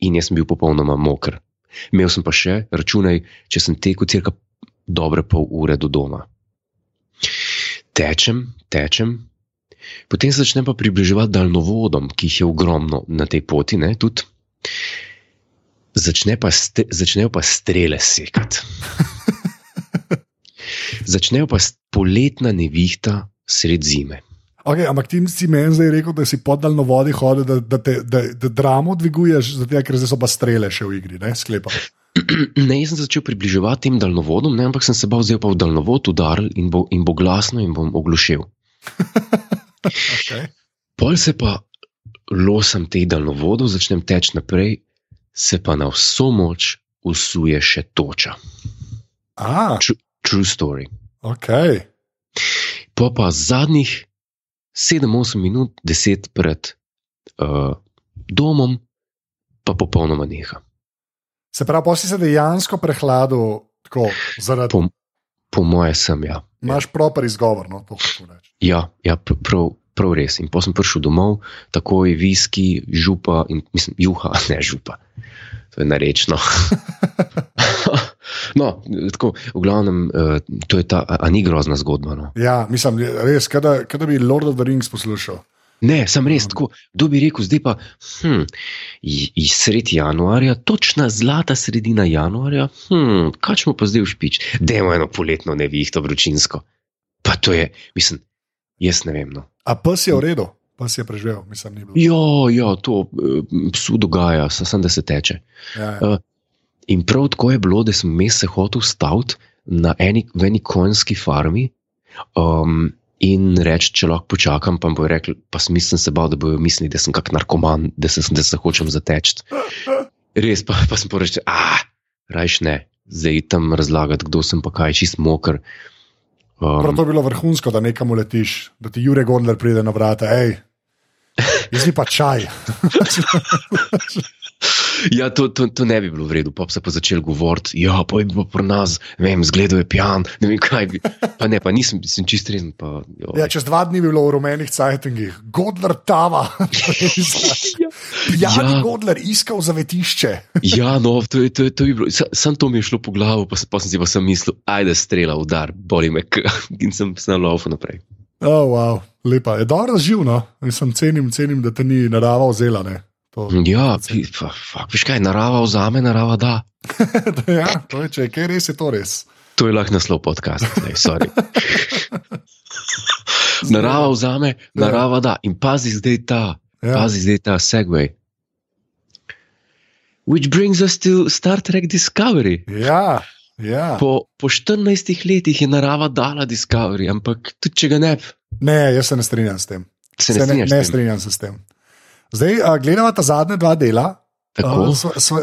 [SPEAKER 1] In jaz sem bil popolnoma moker. Imel sem pa še, računaj, če sem tekel cirka dobre pol ure do doma. Tečem, tečem, potem se začnem pa približevati daljnovodom, ki jih je ogromno na tej poti, ne, tudi. Začne pa ste, začnejo pa strele sekati. Začnejo pa poletna nevihta sred zime.
[SPEAKER 2] Okay, ampak ti si meni zdaj rekel, da si pod daljnovodi hodil, da, da, te, da, da dramo dviguješ, zato ker zdaj so pa strele še v igri, ne sklepam.
[SPEAKER 1] Ne, jaz sem se začel približevati tem daljnovodom, ne, ampak sem se bal, zdaj pa v daljnovod udaril in bo, in bo glasno in bom oglušil.
[SPEAKER 2] Okay.
[SPEAKER 1] Pol se pa losam teh daljnovodov, začnem teči naprej, se pa na vso moč usuje še toča.
[SPEAKER 2] A,
[SPEAKER 1] True story.
[SPEAKER 2] okay.
[SPEAKER 1] Po pa zadnjih 7-8 minut, 10 pred uh, domom, pa popolnoma neha.
[SPEAKER 2] Se pravi, pa si se dejansko prehladil tako, zaradi.
[SPEAKER 1] Po, po moje sem ja.
[SPEAKER 2] Imaš proper izgovor, no, to hočem reči.
[SPEAKER 1] Ja, ja pr- prav, prav res. In potem sem prišel domov, takoj viski, župa in mislim, juha, ne župa. To je narečno. no, tako, v glavnem, uh, to je ta, a, ni grozna zgodba. No?
[SPEAKER 2] Ja, mislim, res, kada, kada bi Lord of the Rings poslušal.
[SPEAKER 1] Ne, sem res tako. Kdo bi rekel, zdaj pa, hm, i- i sredi januarja, točna zlata sredina januarja, hm, kaj smo pa zdaj v špič, dajmo eno poletno nevihto vročinsko. Pa to je, mislim, jaz ne vem. No.
[SPEAKER 2] A pes je v redu, pes je preživel, mislim, ni bilo.
[SPEAKER 1] Ja, ja, to eh, psu dogaja, samo da se teče.
[SPEAKER 2] Ja, ja.
[SPEAKER 1] In prav tako je bilo, da sem mes se hotel staviti na eni, eni konjski farmi. Um, In reči, če lahko počakam, pa bo rekel, pa smisel se bal, da bojo mislili, da sem kak narkoman, da se, da se hočem zateči. Res pa, pa sem povedal, ah, rajš ne, zdaj tam razlagati, kdo sem pa kaj, čist moker.
[SPEAKER 2] Prav
[SPEAKER 1] Um,
[SPEAKER 2] to je bilo vrhunsko, da nekam letiš, da ti Jurek Gondler pride na vrata, hej, jaz pa čaj.
[SPEAKER 1] Ja, to, to, to ne bi bilo v redu, pa se pa začel govoriti, ja, pa je bilo pri nas, vem, zgledal je pijan, ne vem kaj bi. Pa ne, pa nisem, sem čist resen. Pa, jo.
[SPEAKER 2] Ja, čez dva dni bi bilo v rumenih cajtingih, Godler Tava, pijani
[SPEAKER 1] Ja.
[SPEAKER 2] Godler iskal zavetišče.
[SPEAKER 1] Ja, no, to, to, je, to bi bilo, sa- sam to mi je šlo po glavu, pa, pa sem si pa sem mislil, ajde, strela, udar, boli me, in sem se naloval naprej.
[SPEAKER 2] Oh, wow, lepa, je dobro živno, mislim, cenim, cenim, da te ni narava vzela. Ne. To,
[SPEAKER 1] Ja, pi- pa, fak, veš kaj, narava vzame, narava da.
[SPEAKER 2] ja, to je, če je kaj res, je to res.
[SPEAKER 1] To je lahko naslov podcasta, ne, sorry. narava vzame, narava da. In pazi zdaj ta,
[SPEAKER 2] Ja.
[SPEAKER 1] pazi zdaj ta segway. Which brings us to Star Trek Discovery.
[SPEAKER 2] Ja, ja.
[SPEAKER 1] Po, po 14 letih je narava dala Discovery, ampak tudi če ga ne bi,
[SPEAKER 2] Ne, jaz se ne strinjam s tem.
[SPEAKER 1] se ne
[SPEAKER 2] Se ne, ne strinjam se s tem. Zdaj, a, gledava ta zadnja dva dela.
[SPEAKER 1] Tako.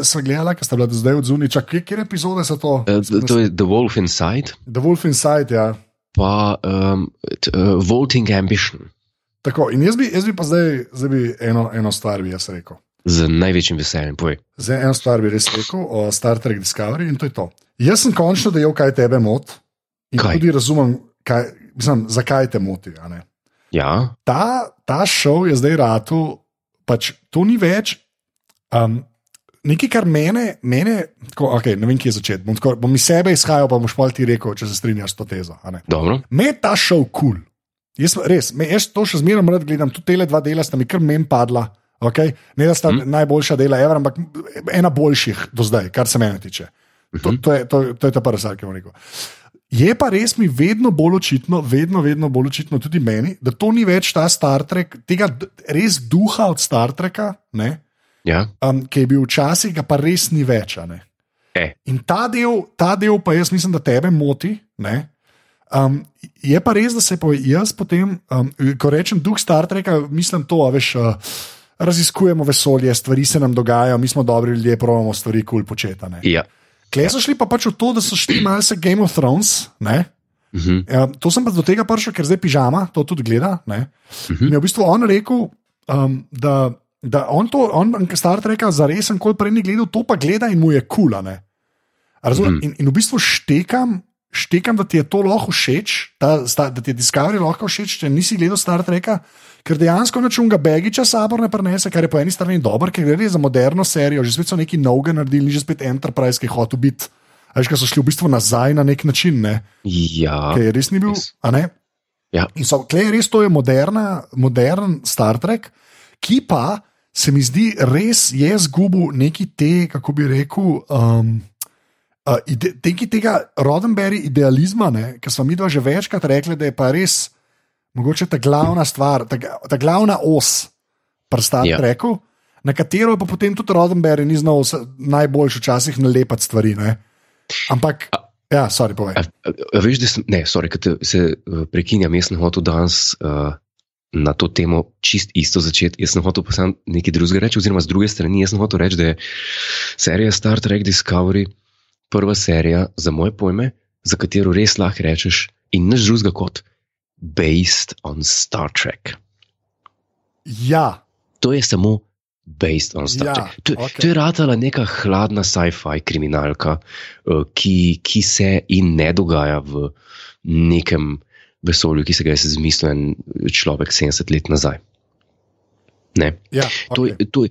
[SPEAKER 2] Sva gledala, ker sta bila zdaj odzuni. Čak, kje, kje epizode so to?
[SPEAKER 1] Eh, To je The Wolf Inside,
[SPEAKER 2] The Wolf Inside, ja.
[SPEAKER 1] pa um, t, uh, Vaulting Ambition.
[SPEAKER 2] Tako, in jaz bi, jaz bi pa zdaj, zdaj bi eno, eno stvar bi jaz rekel.
[SPEAKER 1] Z največjim veseljem, povej.
[SPEAKER 2] Zdaj eno stvar bi res rekel o Star Trek Discovery in to je to. Jaz sem končno dejal, kaj tebe moti in
[SPEAKER 1] Kaj?
[SPEAKER 2] tudi razumem, kaj, mislim, zakaj te moti.
[SPEAKER 1] Ja,
[SPEAKER 2] Ta, ta šov je zdaj ratu, pač to ni več. Um, Nekaj, kar mene, mene tako, okay, ne vem, kje začeti. Bom, tako, bom iz sebe izhajal, pa boš pa ti rekel, če se strinjaš s to tezo. Me je ta šov kul. Cool. Jaz, res, me, jaz to še zmeraj rad gledam, tudi te dva dela sta mi kar men padla. Okay? Ne da sta hmm. najboljša dela, ever, ampak ena boljših do zdaj, kar se mene tiče. To, to, je, to, to je ta prva stvar, ki bom rekel. Je pa res mi vedno bolj očitno, vedno, vedno bolj očitno tudi meni, da to ni več ta Star Trek, tega res duha od Star Treka, ne,
[SPEAKER 1] Ja,
[SPEAKER 2] um, ki je bil včasih, ga pa res ni več.
[SPEAKER 1] e,
[SPEAKER 2] In ta del, ta del pa jaz mislim, da tebe moti. ne. Um, je pa res, da se pa jaz potem, um, ko rečem duh Star Treka, mislim to, veš. Uh, Raziskujemo vesolje, stvari se nam dogajajo, mi smo dobri ljudje, pravimo stvari kul cool početi. ne.
[SPEAKER 1] ja.
[SPEAKER 2] Klej so šli pa pač v to, da so šli malce Game of Thrones. Ne?
[SPEAKER 1] Mhm.
[SPEAKER 2] Ja, to sem pa do tega prišel, ker zdaj pižama to tudi gleda. Ne?
[SPEAKER 1] Mhm.
[SPEAKER 2] In je v bistvu on rekel, um, da, da on to, on Star Treka za res nikoli prej ni gledal, to pa gleda in mu je kula.
[SPEAKER 1] Mhm.
[SPEAKER 2] Mm. In, in v bistvu štekam, štekam, da ti je to lahko všeč, ta, sta, da ti je Discovery lahko všeč, če nisi gledal Star Treka. Ker dejansko načunga Begiča sabor ne prenese, kar je po eni strani dobro, ker gre za moderno serijo, že spet so neki novega naredili, že spet Enterprise, ki je hotel biti. Veš, ki so šli v bistvu nazaj na nek način, ne?
[SPEAKER 1] ja.
[SPEAKER 2] ki je res ni bil.
[SPEAKER 1] res.
[SPEAKER 2] ne?
[SPEAKER 1] Ja.
[SPEAKER 2] In so, klej, res to je moderna, modern Star Trek, ki pa se mi zdi res je zgubil neki te, kako bi rekel. Um, Uh, ide, tega Rodenberry idealizma, ki smo mi dva že večkrat rekli, da je pa res mogoče ta glavna stvar, ta, ta glavna os pri Star
[SPEAKER 1] Ja.
[SPEAKER 2] Treku, na katero pa potem tudi Rodenberry ni znal najboljš včasih nalepati stvari. Ne? Ampak, ja, sorry, povej.
[SPEAKER 1] A, a, a veš, da sem, ne, sorry, te se uh, prekinjam, jaz sem hotel danes uh, na to temo čist isto začeti. Jaz sem hotel pa sam nekaj drugega reči, oziroma z druge strani, jaz sem hotel reči, da je serija Star Trek Discovery prva serija za moje pojme, za katero res lahko rečeš in nič drugega kot based on Star Trek.
[SPEAKER 2] Ja,
[SPEAKER 1] To je samo based on Star
[SPEAKER 2] Ja,
[SPEAKER 1] Trek. To, okay. to je ratala neka hladna sci-fi kriminalka, eh, ki, ki se in ne dogaja v nekem vesolju, ki se ga je zmislil en človek 70 let nazaj. Ne.
[SPEAKER 2] ja,
[SPEAKER 1] To,
[SPEAKER 2] okay.
[SPEAKER 1] je, to je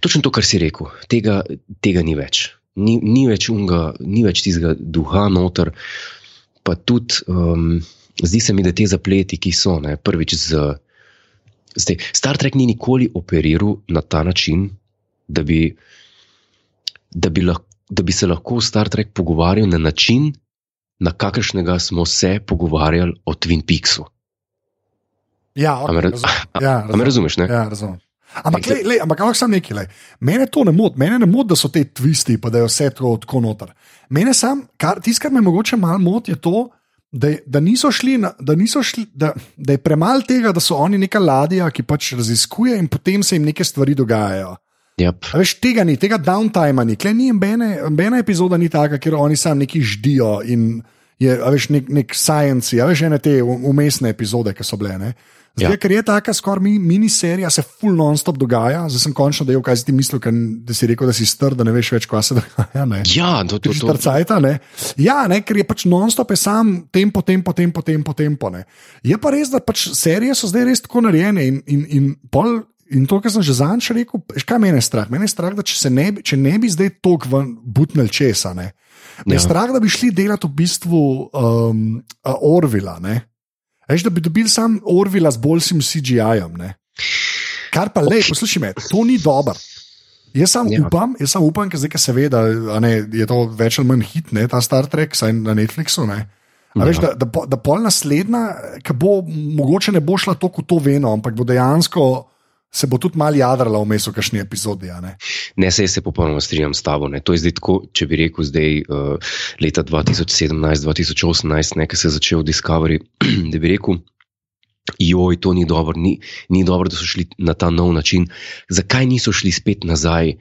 [SPEAKER 1] točno to, kar si rekel. Tega, tega ni več. Ni, ni več unga, ni več tistega duha noter. Pa tudi, um, zdi se mi, da te zapleti, ki so, ne, prvič z. Zdaj, Star Trek ni nikoli operiral na ta način, da bi, da bi, lahko, da bi se lahko Star Trek pogovarjal na način, na kakršnega smo se pogovarjali o Twin Peaksu.
[SPEAKER 2] ja,
[SPEAKER 1] A me
[SPEAKER 2] okay,
[SPEAKER 1] raz-
[SPEAKER 2] razumem. ja,
[SPEAKER 1] A me razumeš? Ne?
[SPEAKER 2] Ja, razumem. Ampak, lej, lej, ampak ampak samo nekaj. Lej. Mene to ne moti, mene ne moti, da so te twisti, pa da je vse tako, tako noter. Mene sam, tisto, kar me mogoče malo moti, je to, da, je- da niso šli, na, da, niso šli da, da je premalo tega, da so oni neka ladja, ki pač raziskuje in potem se jim neke stvari dogajajo.
[SPEAKER 1] Yep.
[SPEAKER 2] A Veš, tega ni, tega downtime ni, Klej ni nobene, nobena epizoda ni taka, kjer oni sami neki ždijo in, je veš, nek, nek science, a veš, ene te umestne epizode, ki so bile. Ne? Zdaj,
[SPEAKER 1] Ja.
[SPEAKER 2] ker je taka skoraj mi, miniserija, se full non-stop dogaja, zdaj sem končno dejal, kaj si ti mislil, ker, da si rekel, da si str, da ne veš več, kaj se dogaja. Ne?
[SPEAKER 1] Ja, to, to, to,
[SPEAKER 2] Štrcajta, ne? Ja, ne, ker je pač non-stop je sam tempo, tempo, tempo, tempo, tempo. Ne. Je pa res, da pač serije so zdaj res tako narejene in, in, in pol. In to, kar sem že zanj rekel, kaj meni je strah? Meni je strah, da če, ne, bi- če ne bi zdaj tok ven butnil česa, ne. Me je
[SPEAKER 1] Ja.
[SPEAKER 2] strah, da bi šli delati v bistvu um, Orvila. Ne. Veš, da bi dobili sam Orvila z boljšim CGI-jem. Kar pa le, poslušaj me, to ni dobro. Jaz sam
[SPEAKER 1] Ja.
[SPEAKER 2] ja. upam, jaz sam upam, ker zdaj, ker seveda a ne, je to več ali manj hit, ne, ta Star Trek, saj na Netflixu. Ne. A Veš, da, da, po- da pol naslednja, ki bo mogoče ne bo šla tako v to veno, ampak bo dejansko se bo tudi malo jadrala vmes v kakšni epizodi. Ne.
[SPEAKER 1] Ne, se, se popolnoma strinjam s tabo. Ne. To je zdaj tako, če bi rekel, zdaj uh, leta 2017-2018, nekaj se je začel Discovery, da bi rekel. Joj, to ni dobro, ni, ni dobro, da so šli na ta nov način. Zakaj niso šli spet nazaj?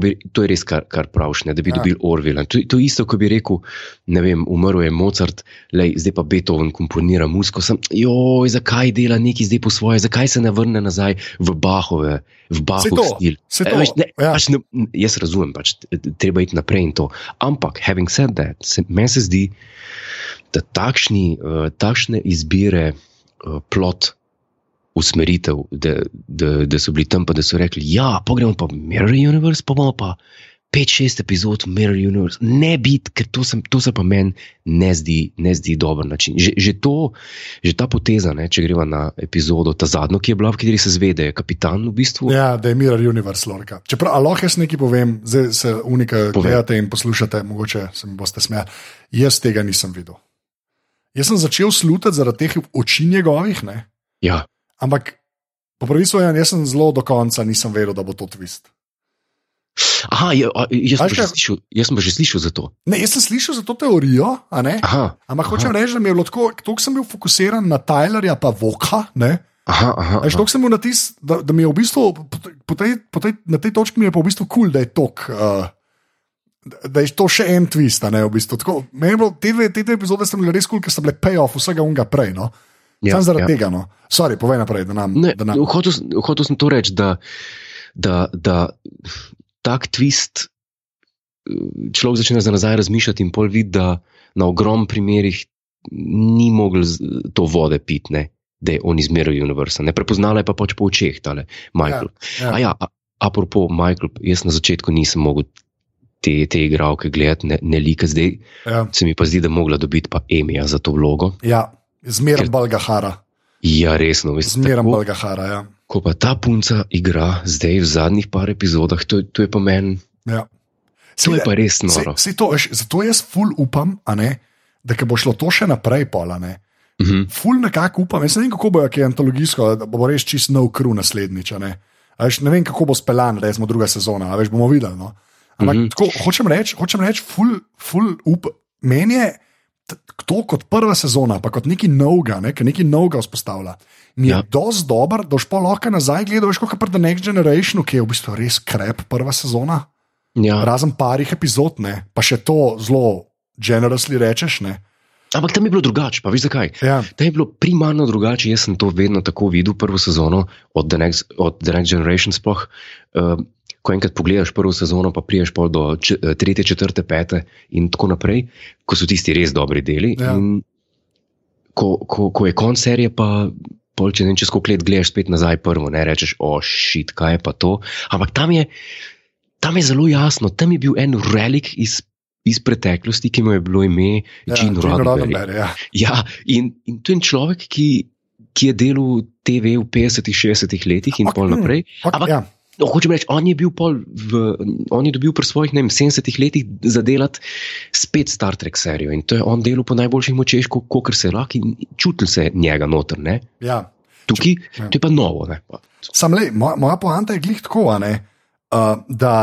[SPEAKER 1] Bi, to je res, kar, kar praviš, ne, da bi
[SPEAKER 2] Ja.
[SPEAKER 1] dobili Orwella. To, to je isto, kot bi rekel, ne vem, umrl je Mozart, lej, zdaj pa Beethoven komponira muziko. Sem, joj, zakaj dela neki zdaj po svoje, zakaj se ne vrne nazaj v Bahove, v Bahov stil.
[SPEAKER 2] saj
[SPEAKER 1] E,
[SPEAKER 2] to,
[SPEAKER 1] veš, ne,
[SPEAKER 2] ja.
[SPEAKER 1] pač ne, jaz razumem, pač, treba iti naprej in to. Ampak, having said that, se, meni se zdi, da takšni, uh, takšne izbire, plot, usmeritev, da, da, da so bili tam, pa da so rekli, ja, pogremo pa Mirror Universe, pa bomo pa 5-6 epizod Mirror Universe. Ne biti, ker to, sem, to se pa meni ne zdi, ne zdi dober način. Že, že, to, že ta poteza, ne, če greva na epizodo, ta zadnjo, ki je bila, v kateri se zvede, je kapitan v bistvu.
[SPEAKER 2] Ja, da je Mirror Universe lorka. Čeprav, a lahko jaz nekaj povem, zdaj se unika
[SPEAKER 1] Povej.
[SPEAKER 2] gledate in poslušate, mogoče se mi boste smejali. Jaz tega nisem videl. Jaz sem začel slutiti zaradi teh oči njegovih, ne?
[SPEAKER 1] Ja.
[SPEAKER 2] ampak po pravici povedano, jaz sem zelo do konca nisem vedel, da bo to twist.
[SPEAKER 1] Aha, je, jaz, sem že
[SPEAKER 2] kaj?
[SPEAKER 1] slišal, jaz sem pa že slišal za to.
[SPEAKER 2] Ne, jaz sem slišal za to teorijo?
[SPEAKER 1] Aha,
[SPEAKER 2] ampak hočem reči, da mi je bilo tako, toliko sem bil fokusiran na Tylerja, pa Voka. Ne?
[SPEAKER 1] aha, aha.
[SPEAKER 2] Veš,
[SPEAKER 1] aha.
[SPEAKER 2] sem bil na tis, da, da mi je v bistvu, po tej, po tej, na tej točki mi je pa v bistvu kul, cool, da je tok. Uh, Da je to še en twist, ne v bistvu. Tako, bilo, te, dve, te dve epizode bile res kul, cool, ker so bile payoff vsega unga prej. No? Ja, Sam zaradi ja. tega. No. Sorry, povej naprej, da nam.
[SPEAKER 1] Ne,
[SPEAKER 2] da nam.
[SPEAKER 1] hotel, sem- hotel sem to reči, da, da, da tak twist eh, človek začne za nazaj razmišljati in pol vidi, da na ogrom primerih ni mogel to vode piti, ne, da je on izmeril univerza. Ne prepoznala je pa pač po očeh tale Michael.
[SPEAKER 2] ja.
[SPEAKER 1] A ja, a, apropo Michael, jaz na začetku nisem mogel te, te igralke gledati, ne, ne like, zdaj
[SPEAKER 2] Ja,
[SPEAKER 1] se mi pa zdi, da je mogla dobiti pa Emija za to vlogo.
[SPEAKER 2] ja zmeraj Balgahara.
[SPEAKER 1] Ja, resno, veste.
[SPEAKER 2] Zmeraj Balgahara. Ja.
[SPEAKER 1] ko pa ta punca igra zdaj v zadnjih par epizodah, to, to je pa meni,
[SPEAKER 2] Ja.
[SPEAKER 1] to je pa res
[SPEAKER 2] Se,
[SPEAKER 1] noro.
[SPEAKER 2] se to, veš, zato jaz ful upam, ne, da bo šlo to še naprej, pola ne.
[SPEAKER 1] Mhm.
[SPEAKER 2] Ful nekako upam, jaz ne vem, kako bo, ki je antologijsko, da bo res čist nov kru naslednjič. Ne. Veš, ne vem, kako bo speljan, recimo druga sezona, a veš, bomo videli. No. Ampak mm. -hmm. tako, hočem reči, hočem reči, ful, ful up. Meni je to kot prva sezona, pa kot nekaj novega, ne, ki nekaj novega vzpostavlja. Mi je ja. Dosti dober, da pa lahko nazaj gledal, veš, kot pri The Next Generationu, ki je v bistvu res krep prva sezona.
[SPEAKER 1] Ja.
[SPEAKER 2] Razen parih epizod, ne, pa še to zelo generously rečeš. Ne.
[SPEAKER 1] Ampak tam je bilo drugače, pa veš zakaj?
[SPEAKER 2] Ja,
[SPEAKER 1] Tam je bilo primarno drugače, jaz sem to vedno tako videl, prvo sezono od The Next, od The Next Generation. Sploh, uh, ko enkrat pogledaš prvo sezono, pa priješ pol do eh, tretje, četrte, pete in tako naprej, ko so tisti res dobri deli.
[SPEAKER 2] Ja.
[SPEAKER 1] In Ko, ko, ko je konc serije, pa pol, če ne čez koliko let gledaš spet nazaj prvo, ne rečeš, o šit, kaj je pa to. Ampak tam je, tam je zelo jasno, tam je bil en relik iz. Iz preteklosti, ki mu je bilo ime
[SPEAKER 2] ja
[SPEAKER 1] Gene
[SPEAKER 2] Gene
[SPEAKER 1] Roddenberry.
[SPEAKER 2] Roddenberry, ja.
[SPEAKER 1] Ja, in, in to je človek, ki, ki je delal TV v 50-ih, 60-ih letih in
[SPEAKER 2] Ok,
[SPEAKER 1] pol naprej.
[SPEAKER 2] Ok,
[SPEAKER 1] Ampak-
[SPEAKER 2] ja.
[SPEAKER 1] No, hočem reči, on je bil pol v, on je dobil pri svojih vem, 70-ih letih zadelati spet Star Trek serijo in to je on delal po najboljših močeh, kot se lahko in čutil se je njega noter. Ne?
[SPEAKER 2] ja.
[SPEAKER 1] Tukaj,
[SPEAKER 2] ja.
[SPEAKER 1] to je pa novo. Ne?
[SPEAKER 2] Sam le, moja, moja poanta je glih tako, a ne, uh, da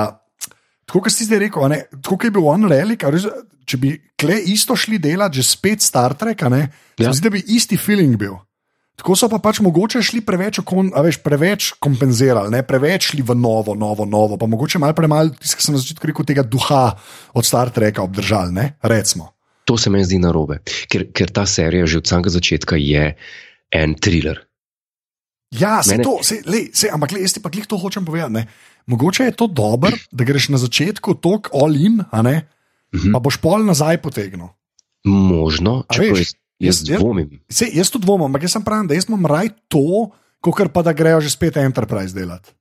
[SPEAKER 2] tako, kot si zdaj rekel, ne, tako je bil on relik, če bi kle isto šli delati, že spet Star Trek, ne. Ja. zdi, da bi isti feeling bil. Tako so pa pač mogoče šli preveč, okon, veš, preveč kompenzirali, ne? preveč šli v novo, novo, novo, pa mogoče malo premalo, tisto, kar sem na začetku rekel, tega duha od Star Treka obdržali, ne? recimo.
[SPEAKER 1] To se mi zdi narobe, ker, ker ta serija že od samega začetka je en thriller.
[SPEAKER 2] Ja, se
[SPEAKER 1] Mene-
[SPEAKER 2] to, se, lej, se, ampak le, jaz ti pa glih to hočem povedati. Ne. Mogoče je to dobro, da greš na začetku tok all in, a ne,
[SPEAKER 1] Mhm.
[SPEAKER 2] pa boš pol nazaj potegnil.
[SPEAKER 1] Možno, če
[SPEAKER 2] veš,
[SPEAKER 1] jaz, jaz
[SPEAKER 2] jaz- jaz-
[SPEAKER 1] dvomim.
[SPEAKER 2] Se, jaz tudi dvomim, ampak jaz sem pravim, da jaz imam raj to, kot pa da grejo že spet Enterprise delati.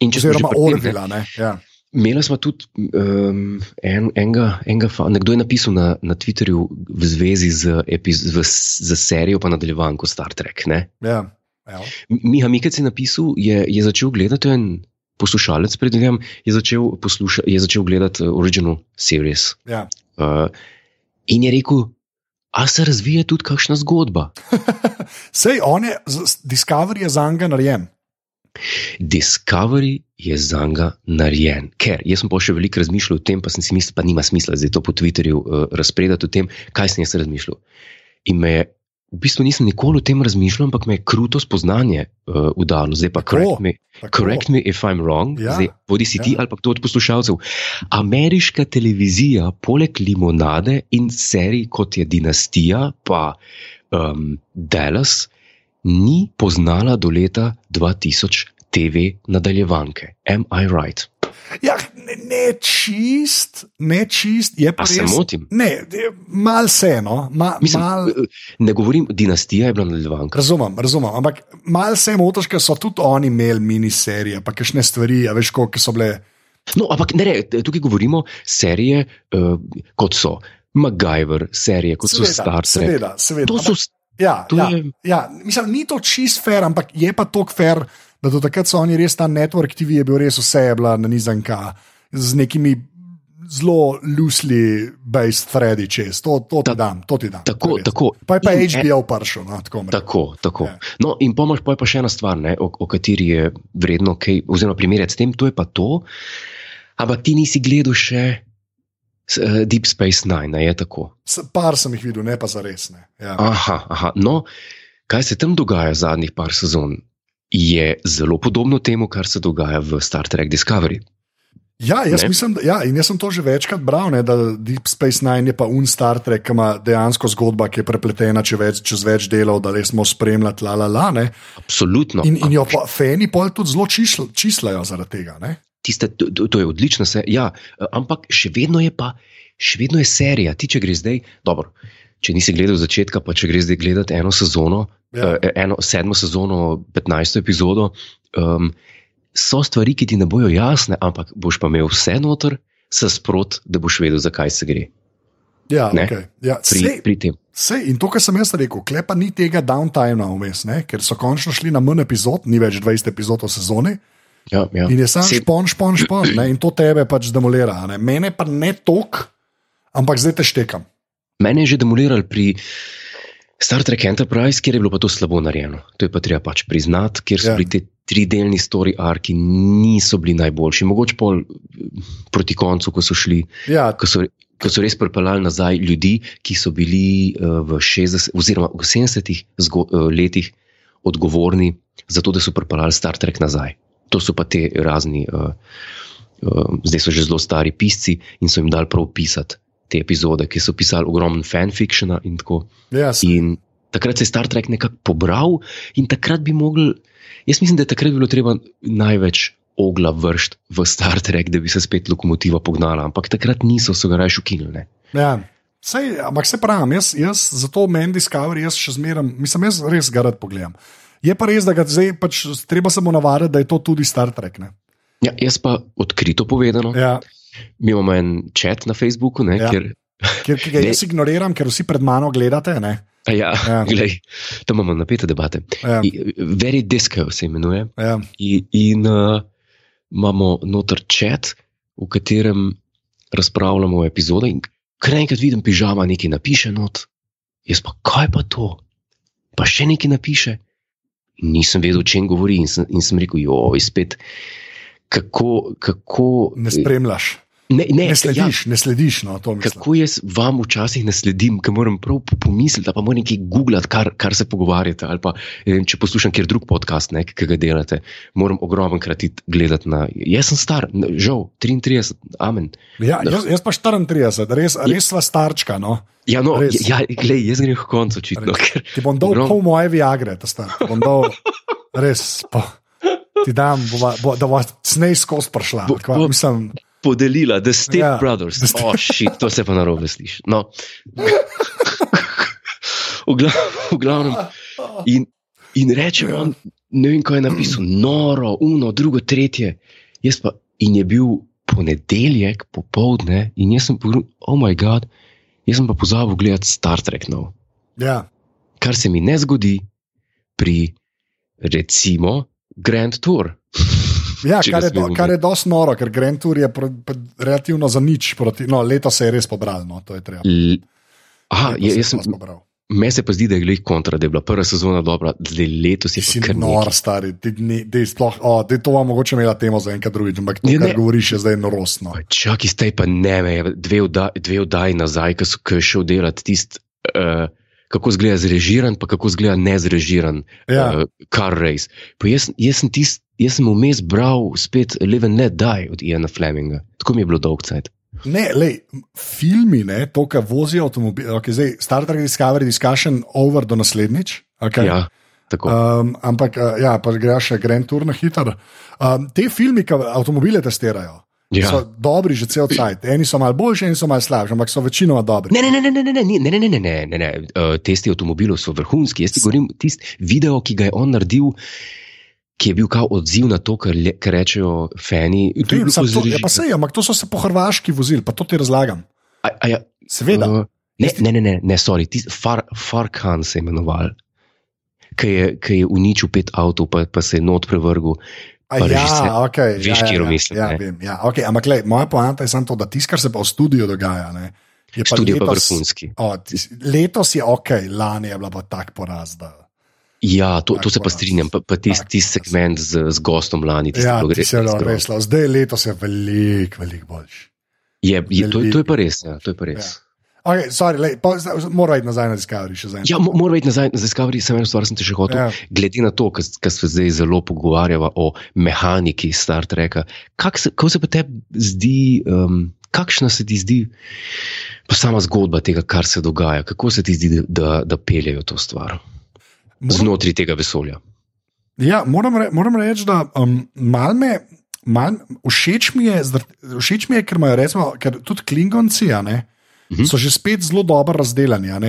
[SPEAKER 1] In če
[SPEAKER 2] Oziroma Orvila. Ne, ja.
[SPEAKER 1] Imela smo tudi um, en, enega, enega fa, nekdo je napisal na, na Twitterju v zvezi z, epiz, v, z serijo, pa nadaljevanko Star Trek. Ne?
[SPEAKER 2] Ja. Evo.
[SPEAKER 1] Miha Mikec je napisal, je, je začel gledati, en poslušalec, predvidevam, je, začel posluša, je začel gledati uh, Original Series.
[SPEAKER 2] Ja.
[SPEAKER 1] Uh, in je rekel, a se razvija tudi kakšna zgodba.
[SPEAKER 2] Sej, on je, Discovery je za njega narejen.
[SPEAKER 1] Discovery je za njega narejen. Ker jaz sem pa še veliko razmišljal o tem, pa sem si mislil, pa nima smisla zdaj to po Twitterju uh, razpredati o tem, kaj sem jaz razmišljal. In me je, v bistvu nisem nikoli o tem razmišljal, ampak me je kruto spoznanje uh, udalo. Zdaj pa
[SPEAKER 2] Tako,
[SPEAKER 1] correct me,
[SPEAKER 2] Tako.
[SPEAKER 1] correct me if I'm wrong,
[SPEAKER 2] Ja,
[SPEAKER 1] zdaj, bodi si ti
[SPEAKER 2] ja.
[SPEAKER 1] ali pa kdo od poslušalcev. Ameriška televizija, poleg limonade in serij kot je Dinastija, pa um, Dallas, ni poznala do leta 2000 TV nadaljevanke. Am I right?
[SPEAKER 2] Ja, ne, ne čist, ne čist, je pa
[SPEAKER 1] A se
[SPEAKER 2] res.
[SPEAKER 1] motim?
[SPEAKER 2] Ne, mal se, no, ma,
[SPEAKER 1] Mislim,
[SPEAKER 2] mal,
[SPEAKER 1] eh, ne govorim, dinastija je bila nadaljevanka.
[SPEAKER 2] razumem, razumem, ampak mal se motiš, ker so tudi oni imeli miniserije, pa kakšne stvari, a veš, koliko so bile.
[SPEAKER 1] No, ampak ne, tukaj govorimo serije, uh, kot so MacGyver, serije, kot so Star Trek.
[SPEAKER 2] seveda, seveda.
[SPEAKER 1] To so,
[SPEAKER 2] Ja,
[SPEAKER 1] to
[SPEAKER 2] ja,
[SPEAKER 1] je-
[SPEAKER 2] ja, mislim, ni to čist fair, ampak je pa to fair, da do takrat so oni res ta network TV je bil res vse je bila nanizanka z nekimi zelo loosely based threadi čez. To, to ti
[SPEAKER 1] Ta-
[SPEAKER 2] dam, to ti dam.
[SPEAKER 1] tako, tako.
[SPEAKER 2] Pa je pa
[SPEAKER 1] In-
[SPEAKER 2] HBO prišel, no, tako, rekel.
[SPEAKER 1] Tako, tako.
[SPEAKER 2] Ja.
[SPEAKER 1] No, in pomoč pa je pa še ena stvar, ne, o, o kateri je vredno kaj, oziroma primerjati s tem, to je pa to. Ampak ti nisi gledal še uh, Deep Space Nine, a je tako.
[SPEAKER 2] S- Par sem jih videl, ne pa za res. Ne. Ja.
[SPEAKER 1] Aha, aha. No, kaj se tam dogaja zadnjih par sezon, je zelo podobno temu, kar se dogaja v Star Trek Discovery.
[SPEAKER 2] Ja, jaz
[SPEAKER 1] Ne?
[SPEAKER 2] mislim, da, ja, in jaz sem to že večkrat bral, ne, da Deep Space Nine je pa un Star Trek, ki ima dejansko zgodba, ki je prepletena čez več, čez več delov, da res smo spremljati, la la la. Ne.
[SPEAKER 1] Absolutno.
[SPEAKER 2] In, in jo pa fani pol tudi zelo čisl, čislajo zaradi tega. Ne.
[SPEAKER 1] Tiste, to, to je odlična serija, ja, ampak še vedno je pa, še vedno je serija. Ti, če greš zdaj, dobro, če nisi gledal začetka, pa če greš zdaj gledati eno sezono,
[SPEAKER 2] Ja.
[SPEAKER 1] ja. eno sedmo sezono, petnajsto epizodo, um, so stvari, ki ti ne bojo jasne, ampak boš pa imel vse noter, se sprot, da boš vedel, zakaj se gre
[SPEAKER 2] Ja,
[SPEAKER 1] Ne.
[SPEAKER 2] okay. ja,
[SPEAKER 1] pri,
[SPEAKER 2] sej,
[SPEAKER 1] pri tem.
[SPEAKER 2] sej, in to, kar sem jaz rekel, klepa ni tega downtimea vmes, ker so končno šli na manj epizod, ni več 20 epizod v sezoni.
[SPEAKER 1] Ja, ja.
[SPEAKER 2] In je sam
[SPEAKER 1] Se-
[SPEAKER 2] špon, špon, špon, ne, in to tebe pač demolira. Ne. Mene pa ne tok, ampak zdaj te štekam.
[SPEAKER 1] Mene je že demolirali pri Star Trek Enterprise, kjer je bilo pa to slabo narejeno. To je pa treba pač priznati, ker so
[SPEAKER 2] Ja.
[SPEAKER 1] bili ti tridelni story arki niso bili najboljši. Mogoče pol eh, proti koncu, ko so šli,
[SPEAKER 2] Ja,
[SPEAKER 1] ko so, ko so res pripeljali nazaj ljudi, ki so bili uh, v 60 oziroma v 70 zgo, uh, letih odgovorni za to, da so pripeljali Star Trek nazaj. To so pa te razni, uh, uh, zdaj so že zelo stari pisci in so jim dali prav pisati te epizode, ki so pisali ogromno fanfictiona in tako.
[SPEAKER 2] ja, sej.
[SPEAKER 1] In takrat se je Star Trek nekako pobral, in takrat bi mogli, jaz mislim, da je takrat bilo treba največ ogla vršiti v Star Trek, da bi se spet lokomotiva pognala, ampak takrat niso, so ga raje ukinili.
[SPEAKER 2] Ja. Sej, ampak se pravi, jaz, jaz zato meni Discovery, jaz še zmeraj, mislim, jaz res ga rad pogledam. Je pa res, da ga zdaj pač treba se mu navaditi, da je to tudi Star Trek. Ne?
[SPEAKER 1] Ja, jaz pa odkrito povedano, ja. Mi imamo en čat na Facebooku, ne,
[SPEAKER 2] Ja.
[SPEAKER 1] kjer.
[SPEAKER 2] ker, ga
[SPEAKER 1] Ne.
[SPEAKER 2] jaz ignoriram, ker vsi pred mano gledate. Ne?
[SPEAKER 1] Ja,
[SPEAKER 2] Ja.
[SPEAKER 1] Glej, tam imamo napete debate.
[SPEAKER 2] Ja,
[SPEAKER 1] I- Very Disco se imenuje.
[SPEAKER 2] ja,
[SPEAKER 1] In, in uh, imamo noter čat, v katerem razpravljamo o epizodi. In kar enkrat vidim, pižama nekaj napiše, not, jaz pa kaj pa to, pa še nekaj napiše. Nisem vedel, o čem govori, in sem, in sem rekel, joj, spet, kako. kako
[SPEAKER 2] ne spremljaš.
[SPEAKER 1] Ne, ne,
[SPEAKER 2] Ne slediš, ja. ne slediš. No, to mislim.
[SPEAKER 1] Kako jaz vam včasih ne sledim, ker moram prav po- pomisliti, pa moram nekaj googlati, kar, kar se pogovarjate. Pa, vem, če poslušam kjer drug podcast, ne, ki ga delate, moram ogromno krat gledati na. Jaz sem star, žal, 33, amen.
[SPEAKER 2] Ja, jaz, jaz pa 34, res, res sva starčka. No.
[SPEAKER 1] Ja, no,
[SPEAKER 2] Res.
[SPEAKER 1] ja, glej, jaz grem v koncu, očitno. Ker,
[SPEAKER 2] Ti bom dal
[SPEAKER 1] Ogrom-
[SPEAKER 2] pol moje viagre, ta star. Dal, res, pa, ti dam, bova, bo, da bo snej skozi prišla.
[SPEAKER 1] Bo- bo-
[SPEAKER 2] mislim,
[SPEAKER 1] podelila, The State
[SPEAKER 2] Ja,
[SPEAKER 1] Brothers.
[SPEAKER 2] The Sta-
[SPEAKER 1] Oh, shit, to se pa narobe sliši. No. v, glav, v glavnem. In, in reče on, ne vem, kaj je napisal, noro, uno, drugo, tretje. Jaz pa, in je bil ponedeljek, popoldne, in jaz sem pogledal, oh moj bog, jaz sem pa pozabil gledati Star Trek nov.
[SPEAKER 2] ja.
[SPEAKER 1] Kar se mi ne zgodi pri, recimo, Grand Tour.
[SPEAKER 2] Ja, kar je, do, kar je dosti noro, ker Grand Tour je pro, pro, relativno za nič. Proti, no, leto se je res pobral. No, to je treba.
[SPEAKER 1] L Aha,
[SPEAKER 2] Letos
[SPEAKER 1] je, jaz sem. Meni se pa zdi, da je glih kontra, da je bila prva sezona dobra, zdaj letos je
[SPEAKER 2] si
[SPEAKER 1] kar
[SPEAKER 2] nor,
[SPEAKER 1] nekaj.
[SPEAKER 2] stari. Ti, ni, ti sploh, oh, ti to vam mogoče imela temo za enkrat drugič, ampak to,
[SPEAKER 1] Ja,
[SPEAKER 2] kar
[SPEAKER 1] ne.
[SPEAKER 2] govoriš, je zdaj norostno.
[SPEAKER 1] Čakaj, zdaj pa ne, me, dve, vda, dve vdaji nazaj, ko je šel delati tisti, uh, kako zgleda zrežiran, pa kako zgleda nezrežiran
[SPEAKER 2] Ja.
[SPEAKER 1] uh, car race. Pa jaz, jaz sem tisti. Jaz sem vmes bral spet Live and Let Die od Iana Fleminga. Tako mi je bilo dolg cajt.
[SPEAKER 2] Ne, lej, filmi, ne, to, kar vozijo avtomobile, okay, zdaj Star Trek Discovery Discussion over do naslednjič. Okay.
[SPEAKER 1] Ja, tako.
[SPEAKER 2] Um, ampak, uh, ja, pa greš še Grand Tour na hiter. Um, te filmi, ki avtomobile testirajo,
[SPEAKER 1] Ja.
[SPEAKER 2] so dobri že cel cajt. Eni so malo boljši, eni so malo slabši, ampak so večinoma dobri.
[SPEAKER 1] Ne, ne, ne, ne, ne, ne, ne, ne, ne, ne, ne, ne. Uh, testi avtomobilov so vrhunski. Jaz ti govorim tisti video, ki ga je on naredil, ki je bil kao odziv na to, kar, le, kar rečejo fani. To je
[SPEAKER 2] Vem,
[SPEAKER 1] bilo
[SPEAKER 2] sam to,
[SPEAKER 1] zreži-
[SPEAKER 2] ja, pa sej, ampak to so se po Hrvaški vozili, pa to ti razlagam.
[SPEAKER 1] A, a ja,
[SPEAKER 2] Seveda.
[SPEAKER 1] uh, ne, ne, ne, ne, ne, sorry, tis, Far, Farkan se je imenoval, ki je, ki je uničil pet avtov, pa, pa se je not prevrgel. Pa
[SPEAKER 2] ja,
[SPEAKER 1] režiser.
[SPEAKER 2] okay,
[SPEAKER 1] Veš,
[SPEAKER 2] ja, ja,
[SPEAKER 1] katero
[SPEAKER 2] ja,
[SPEAKER 1] mislim,
[SPEAKER 2] Ja, vem, ja, okay, ampak lej, moja poanta je samo to, da tisto, kar se pa v studiu dogaja, ne, je pa
[SPEAKER 1] Študijo pa
[SPEAKER 2] letos,
[SPEAKER 1] vrhunski.
[SPEAKER 2] o, tis- letos je ok, lani je bila pa tak poraz. Da,
[SPEAKER 1] Ja, to, to se pa strinjam, pa, pa tisti
[SPEAKER 2] tak
[SPEAKER 1] tis segment z, z gostom lani. tisti
[SPEAKER 2] ja,
[SPEAKER 1] res grozno.
[SPEAKER 2] reslo. Zdaj letos je veliko, veliko boljši.
[SPEAKER 1] Je, je, to, to je pa res. Ja, to je pa res.
[SPEAKER 2] Ja. Okay, sorry, lej, pa, zdaj, mora iti nazaj na Discovery en.
[SPEAKER 1] Ja, mo- moram iti nazaj na Discovery, samo eno stvar sem te še hotel.
[SPEAKER 2] Ja.
[SPEAKER 1] Glede na to, kar se zdaj zelo pogovarjava o mehaniki Star Treka, kak se, kako se pa tebi zdi, um, kakšna se ti zdi sama zgodba tega, kar se dogaja, kako se ti zdi, da, da peljejo to stvar
[SPEAKER 2] Moram-
[SPEAKER 1] znotraj tega vesolja?
[SPEAKER 2] Ja, moram, re, moram reči, da um, mal me, mal, všeč, mi je, zar- všeč mi je, ker imajo recimo, ker tudi Klingonci ne,
[SPEAKER 1] Mhm.
[SPEAKER 2] so že spet zelo dobro razdeljeni. a.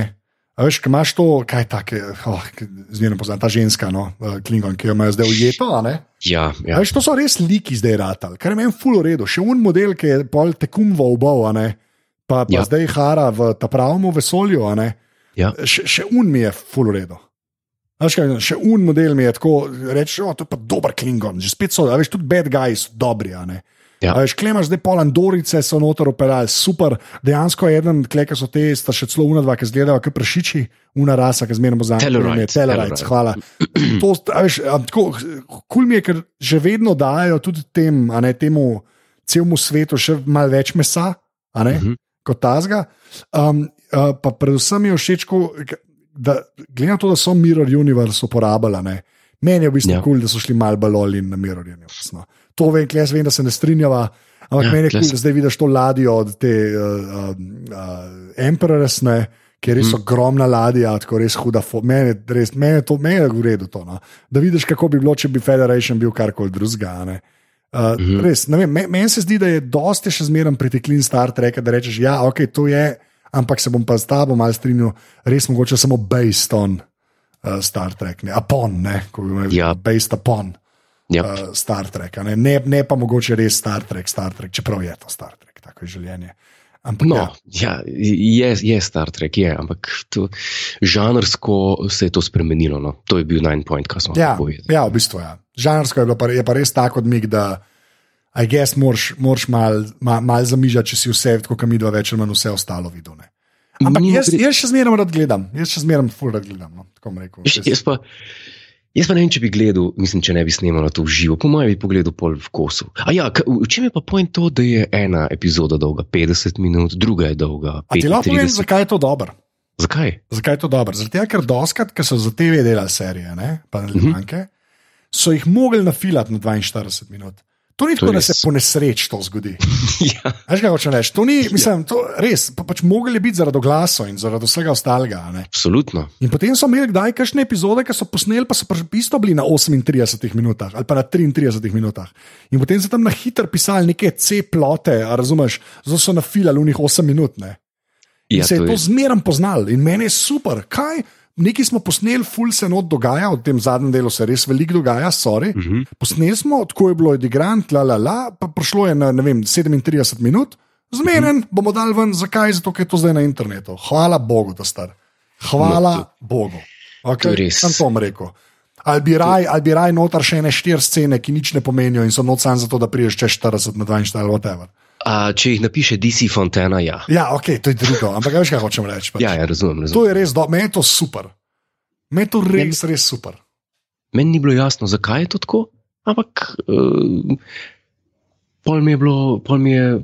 [SPEAKER 2] A veš, kaj imaš to, kaj take, oh, zmerno poznam ta ženska, no, uh, Klingon, ki jo imajo zdaj ujeto. a.
[SPEAKER 1] Ja,
[SPEAKER 2] Ja.
[SPEAKER 1] ja.
[SPEAKER 2] Veš, to so res liki zdaj ratali, kar je meni full uredu. Še un model, ki je pol tekum v obov, a pa, pa ja. Zdaj hara v ta pravem vesolju, a.
[SPEAKER 1] Ja.
[SPEAKER 2] Še, še un mi je full uredu. Veš, kaj, še un model mi je tako, rečeš, oh, to je pa dober Klingon, že spet so, a veš, tudi bad guys so dobri, a ne.
[SPEAKER 1] Ja.
[SPEAKER 2] Veš, klemaš zdaj pol Andorice, so noter operali, super. Dejansko je eden, kleka so te, sta še celo unadva, ki zgledajo kot prašiči, una rasa, ki zmerno poznamo.
[SPEAKER 1] Tellarites,
[SPEAKER 2] Telerites, hvala. To, veš, tako, kul mi je, ker že vedno dajo tudi tem, ne temu celemu svetu še malo več mesa, ne,
[SPEAKER 1] Mhm.
[SPEAKER 2] kot tazga. Um, uh, pa predvsem mi je všeč, da glede na to, da so Mirror Universe uporabljali, meni je v bistvu
[SPEAKER 1] Ja.
[SPEAKER 2] ja. kul, cool, da so šli malo baloli na Mirror Universe. No. To vem, jaz vem, da se ne strinjava. Ampak
[SPEAKER 1] Ja,
[SPEAKER 2] ja, meni je kul, cool, da zdaj vidiš to ladjo od te uh, uh, Emperors, ne, ki je res mm. ogromna ladja, tako res huda. Meni je res, meni je to, meni je v redu to. No. Da vidiš, kako bi bilo, če bi Federation bil karkoli drugega. Uh, mm. -hmm. Res, vem, me- meni se zdi, da je dosti še zmeraj priteklin Star Trek, da rečeš, ja, ok, to je, ampak se bom pa s tabo mal strinjal, res mogoče samo based on uh, Star Trek, ne upon, ne, ko bi imel
[SPEAKER 1] Ja.
[SPEAKER 2] based upon
[SPEAKER 1] Ja.
[SPEAKER 2] uh, Star Trek, ne? Ne, ne pa mogoče res Star Trek, Star Trek, čeprav je to Star Trek, tako je življenje. Ampak
[SPEAKER 1] No,
[SPEAKER 2] ja.
[SPEAKER 1] ja, je, je Star Trek, je, ampak to, žanrsko se je to spremenilo. No. To je bil nine point, kar smo
[SPEAKER 2] Ja,
[SPEAKER 1] povedali.
[SPEAKER 2] ja, v bistvu je. Ja. Žanrsko je, pa, je pa res tako odmik, da I guess moraš, malo mal, mal zamižati, če si vse, kot mi dva, več ali manj vse ostalo videl. Ne. Ampak
[SPEAKER 1] Mimo
[SPEAKER 2] jaz, jaz še zmeraj rad gledam, jaz še zmeraj ful rad gledam. No, rekel.
[SPEAKER 1] Veš, Jaz pa, Jaz pa ne vem, če bi gledal, mislim, če ne bi snemal to v živo, po mojem bi pogledal pol v kosu. A ja, v čem je pa point to, da je ena epizoda dolga 50 minut, druga je dolga
[SPEAKER 2] A ti lahko povem,
[SPEAKER 1] 35?
[SPEAKER 2] zakaj je to dobro?
[SPEAKER 1] Zakaj?
[SPEAKER 2] Zakaj je to dobro? Zato, ker doskrat, ki so za TV delali serije, ne, pa nadaljevanke, so jih mogli nafilati na 42 minut. To ni
[SPEAKER 1] To
[SPEAKER 2] tako,
[SPEAKER 1] je
[SPEAKER 2] da se
[SPEAKER 1] res.
[SPEAKER 2] po nesreč to zgodi.
[SPEAKER 1] ja.
[SPEAKER 2] Veš, kaj hočem reči? To ni, mislim, to res, pa pač mogli biti zaradi glasov in zaradi vsega ostalega. ne.
[SPEAKER 1] Absolutno.
[SPEAKER 2] In potem so imeli kdaj kakšne epizode, ki so posneli, pa so isto bili na 38 minutah ali pa na 33 minutah. In potem so tam na hitro pisali neke C-plote, razumeš, zato so nafilali v njih 8 minut. Ne? In
[SPEAKER 1] Ja,
[SPEAKER 2] se je
[SPEAKER 1] to
[SPEAKER 2] to
[SPEAKER 1] je-
[SPEAKER 2] zmeraj poznal in meni je super. Kaj? Nekaj smo posneli, ful se not dogaja, v tem zadnjem delu se res veliko dogaja, sorry. Uh
[SPEAKER 1] Mhm.
[SPEAKER 2] -huh. Posneli smo, tako je bilo odigran, la la la, pa prišlo je na vem, 37 minut, zmeren, uh -huh. bomo dal ven, zakaj? Zato, ker je to zdaj na internetu. Hvala Bogu, da star. Hvala no, Bogu.
[SPEAKER 1] To
[SPEAKER 2] Okay?
[SPEAKER 1] je res.
[SPEAKER 2] Sam to rekel. Ali bi raj, ali bi raj notar še ene štiri scene, ki nič ne pomenijo in so noč samo zato, da priješ čez 40 na 42 ali whatever.
[SPEAKER 1] A, če jih napiše DC Fontana, ja.
[SPEAKER 2] Ja, ok, to je drugo, ampak veš, kaj hočem reči. Pač.
[SPEAKER 1] Ja, ja razumem. razumem.
[SPEAKER 2] To je res, do, meni je to super. Meni je to res, res super.
[SPEAKER 1] Meni ni bilo jasno, zakaj je to tako, ampak uh, pol, mi je bilo, pol mi je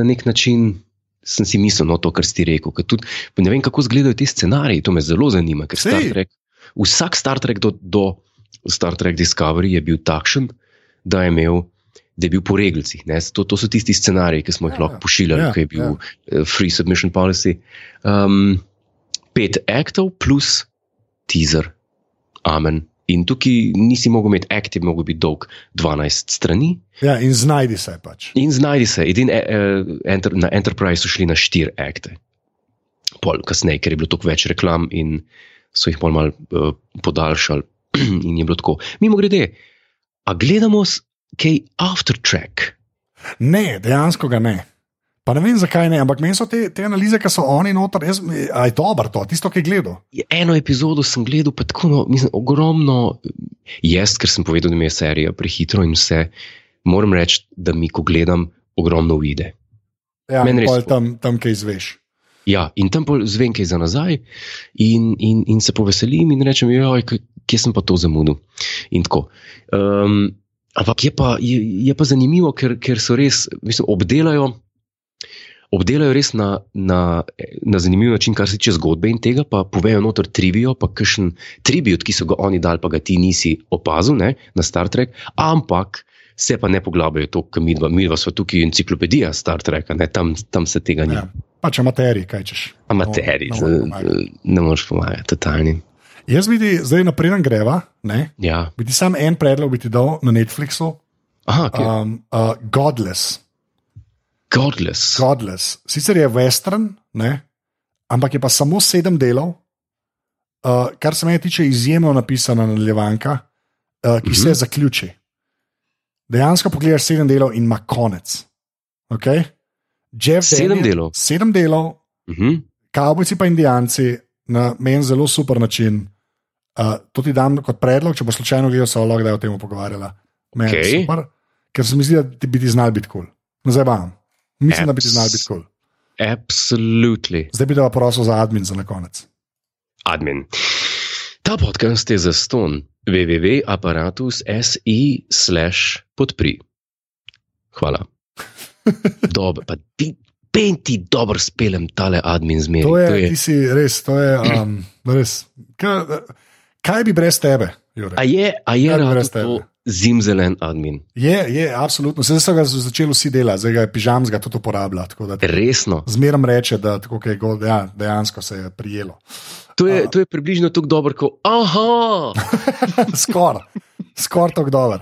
[SPEAKER 1] na nek način. Sem si mislil, no, to, kar si rekel. Tudi, ne vem, kako izgledajo ti scenariji, to me zelo zanima. Star. Trek, vsak Star Trek do, do Star Trek Discovery je bil takšen, da je, imel, da je bil po regalcih. ne. To, to so tisti scenariji, ki smo jih
[SPEAKER 2] Ja,
[SPEAKER 1] lahko pošiljali,
[SPEAKER 2] ja,
[SPEAKER 1] ki je bil
[SPEAKER 2] ja.
[SPEAKER 1] ja. Free Submission Policy. Um, pet aktov plus teaser. Amen. In tukaj nisi mogel imeti aktiv, mogel biti dolg 12 strani.
[SPEAKER 2] Ja, in znajdi se pač.
[SPEAKER 1] In znajdi se, edin, eh, enter, na Enterprise so šli na štiri akte. Pol kasneje, ker je bilo toliko več reklam in so jih pol mal uh, podaljšali. in je bilo tako. Mimo grede, a gledamo kaj after track?
[SPEAKER 2] Ne, dejansko ga ne. Pa ne vem, zakaj ne, ampak meni so te, te analize, ki so oni noter, jaz, a je dobro to, tisto, ki je gledal.
[SPEAKER 1] Eno epizodo sem gledal, pa tako, no, mislim, ogromno. Jaz, ker sem povedal, da mi je serija prehitro in vse, moram reči, da mi, ko gledam, ogromno vide.
[SPEAKER 2] Ja,
[SPEAKER 1] Meni
[SPEAKER 2] in
[SPEAKER 1] res
[SPEAKER 2] tam, tam kaj izveš.
[SPEAKER 1] Ja, in tam pol zvem kaj za nazaj, in, in, in se poveselim in rečem, joj, kje sem pa to zamudil. In tako. Um, ampak je pa, je, je pa zanimivo, ker, ker so res, mislim, obdelajo. Obdelajo res na, na, na zanimiv način, kar se tiče zgodbe in tega, pa povejo noter trivijo, pa kakšen tribut, ki so ga oni dali, pa ga ti nisi opazil ne, na Star Trek, ampak se pa ne poglabljajo to, kam midva, midva smo tukaj enciklopedija Star Treka, ne, tam, tam se tega ni.
[SPEAKER 2] Ja. Pač amateri, kaj češ.
[SPEAKER 1] Amateri,
[SPEAKER 2] No, ne moreš pomagati.
[SPEAKER 1] ne moreš pomagati, totalni.
[SPEAKER 2] Jaz bi ti zdaj napreden greva, ne?
[SPEAKER 1] Ja.
[SPEAKER 2] bi ti sam en predlog bi ti dal na Netflixu.
[SPEAKER 1] Aha, okay.
[SPEAKER 2] Um, uh, Godless.
[SPEAKER 1] Godless.
[SPEAKER 2] Godless. Sicer je western, ne? ampak je pa samo sedem delov, uh, kar se meni tiče izjemno napisana nadaljevanka, uh, ki se
[SPEAKER 1] Mhm.
[SPEAKER 2] zaključi. Dejansko pogledaš sedem delov in ima konec. Okay? Jeff
[SPEAKER 1] Sedem
[SPEAKER 2] Daniel-
[SPEAKER 1] delov?
[SPEAKER 2] Sedem delov,
[SPEAKER 1] Uh -huh.
[SPEAKER 2] kavbojci pa indijanci na meni zelo super način. Uh, to ti dam kot predlog, če bo slučajno gledal, se lahko kdaj o tem pogovarjala. Meni je
[SPEAKER 1] Okej.
[SPEAKER 2] super, ker se mi zdi, da ti bi ti znal biti kul. Cool. Zdaj pa. Mislim, da bi ti znal biti kul. Cool.
[SPEAKER 1] Absolutely.
[SPEAKER 2] Zdaj bi te pa prosil za admin za konec.
[SPEAKER 1] Admin. Ta podcast je za ston www.apparatus.si slash podpri. Hvala. Dobro, pa ti, penti dobro spelem tale admin zmeri.
[SPEAKER 2] To je, ti si res, to je um, res. Kaj, kaj bi brez tebe, Jure?
[SPEAKER 1] A je, a je
[SPEAKER 2] brez
[SPEAKER 1] to
[SPEAKER 2] tebe?
[SPEAKER 1] zimzelen admin?
[SPEAKER 2] Je, je, absolutno. Zdaj so ga začeli vsi delati, zdaj ga je pižamska tudi uporablja. da
[SPEAKER 1] Resno.
[SPEAKER 2] Zmeram reče, da tako, je gol, ja, dejansko se je prijelo.
[SPEAKER 1] To je, to je približno tako dobro, kot aha.
[SPEAKER 2] Skoraj, skoraj tako dober.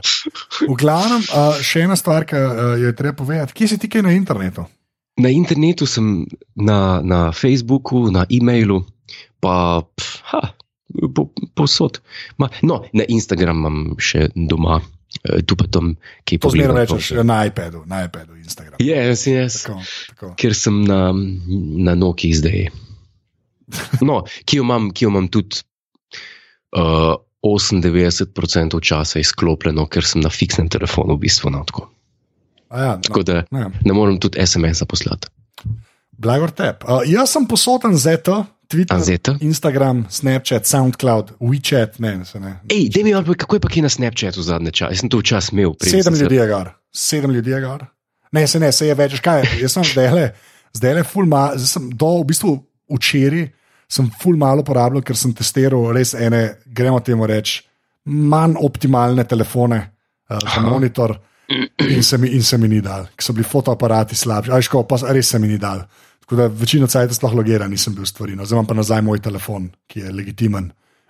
[SPEAKER 2] V glavnem, uh, še ena stvar, ki uh, jo je treba povedati, kje si ti kaj na internetu?
[SPEAKER 1] Na internetu sem, na, na Facebooku, na e-mailu, pa pf, ha, po, povsod. Ma, no, na Instagram imam še doma, eh, tu pa tam, ki
[SPEAKER 2] To zmeraj
[SPEAKER 1] pogledam.
[SPEAKER 2] rečeš na iPadu, na iPadu, Instagram.
[SPEAKER 1] Yes, yes.
[SPEAKER 2] Tako, tako.
[SPEAKER 1] Ker sem na, na Noki zdaj. No, ki jo imam, ki jo imam tudi uh, 98% časa izklopljeno, ker sem na fiksnem telefonu, v bistvu. No, tako.
[SPEAKER 2] A Ja,
[SPEAKER 1] tako da
[SPEAKER 2] no,
[SPEAKER 1] ne morem tudi SMS-a poslati.
[SPEAKER 2] Blagor tep. Uh, jaz sem posoten ZT, Twitter,
[SPEAKER 1] Anzeta?
[SPEAKER 2] Instagram, Snapchat, SoundCloud, WeChat, ne, se ne.
[SPEAKER 1] Ej, dej mi odpovej, kako je pa ki na Snapchatu zadnje čase? Jaz sem to včasih imel.
[SPEAKER 2] Sedem ljudi je gor, sedem ljudi je gor. Ne, se ne, se je več, kaj je. Jaz sem zdaj le, zdaj le ful malo, zdaj sem do v bistvu včeraj sem ful malo porabljal, ker sem testiral res ene, gremo temu reči, manj optimalne telefone uh, za
[SPEAKER 1] Aha.
[SPEAKER 2] In se, mi, in se mi ni dal, ker so bili fotoaparati slabši, aj ško, pa res se mi ni dal. Tako da večino cajt sploh logiran nisem bil stvari. No. Zdaj imam pa nazaj moj telefon, ki je legitimen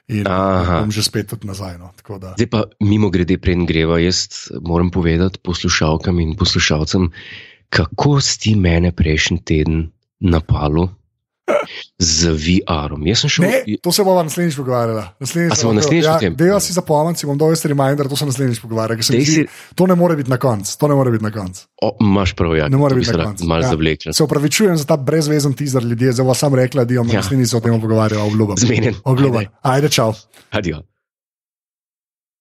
[SPEAKER 2] in
[SPEAKER 1] Aha.
[SPEAKER 2] bom že spet tudi nazaj. No. Da-
[SPEAKER 1] Zdaj pa mimo grede, preden greva, jaz moram povedati poslušalkam in poslušalcem, kako si mene prejšnji teden napalu z VR-om. Jaz sem šel.
[SPEAKER 2] Ne, to se bomo naslednjič pogovarjali. Naslednjič
[SPEAKER 1] se bomo naslednjič
[SPEAKER 2] ja,
[SPEAKER 1] tem?
[SPEAKER 2] Dejva si zapomnim, si bom dal jaz reminder, to se naslednjič zdi,
[SPEAKER 1] si-
[SPEAKER 2] To ne more biti na koncu, to ne more biti na koncu.
[SPEAKER 1] Imaš prav, ja,
[SPEAKER 2] Ne more biti na koncu.
[SPEAKER 1] malo
[SPEAKER 2] Ja.
[SPEAKER 1] zavlekla.
[SPEAKER 2] Se upravičujem za ta brezvezen teaser ljudi, zdaj bom sam rekla, da bomo
[SPEAKER 1] Ja.
[SPEAKER 2] naslednjič o tem pogovarjali, obljubim.
[SPEAKER 1] Zmenjen.
[SPEAKER 2] Obljubim. Ajde, čau.
[SPEAKER 1] Adijo.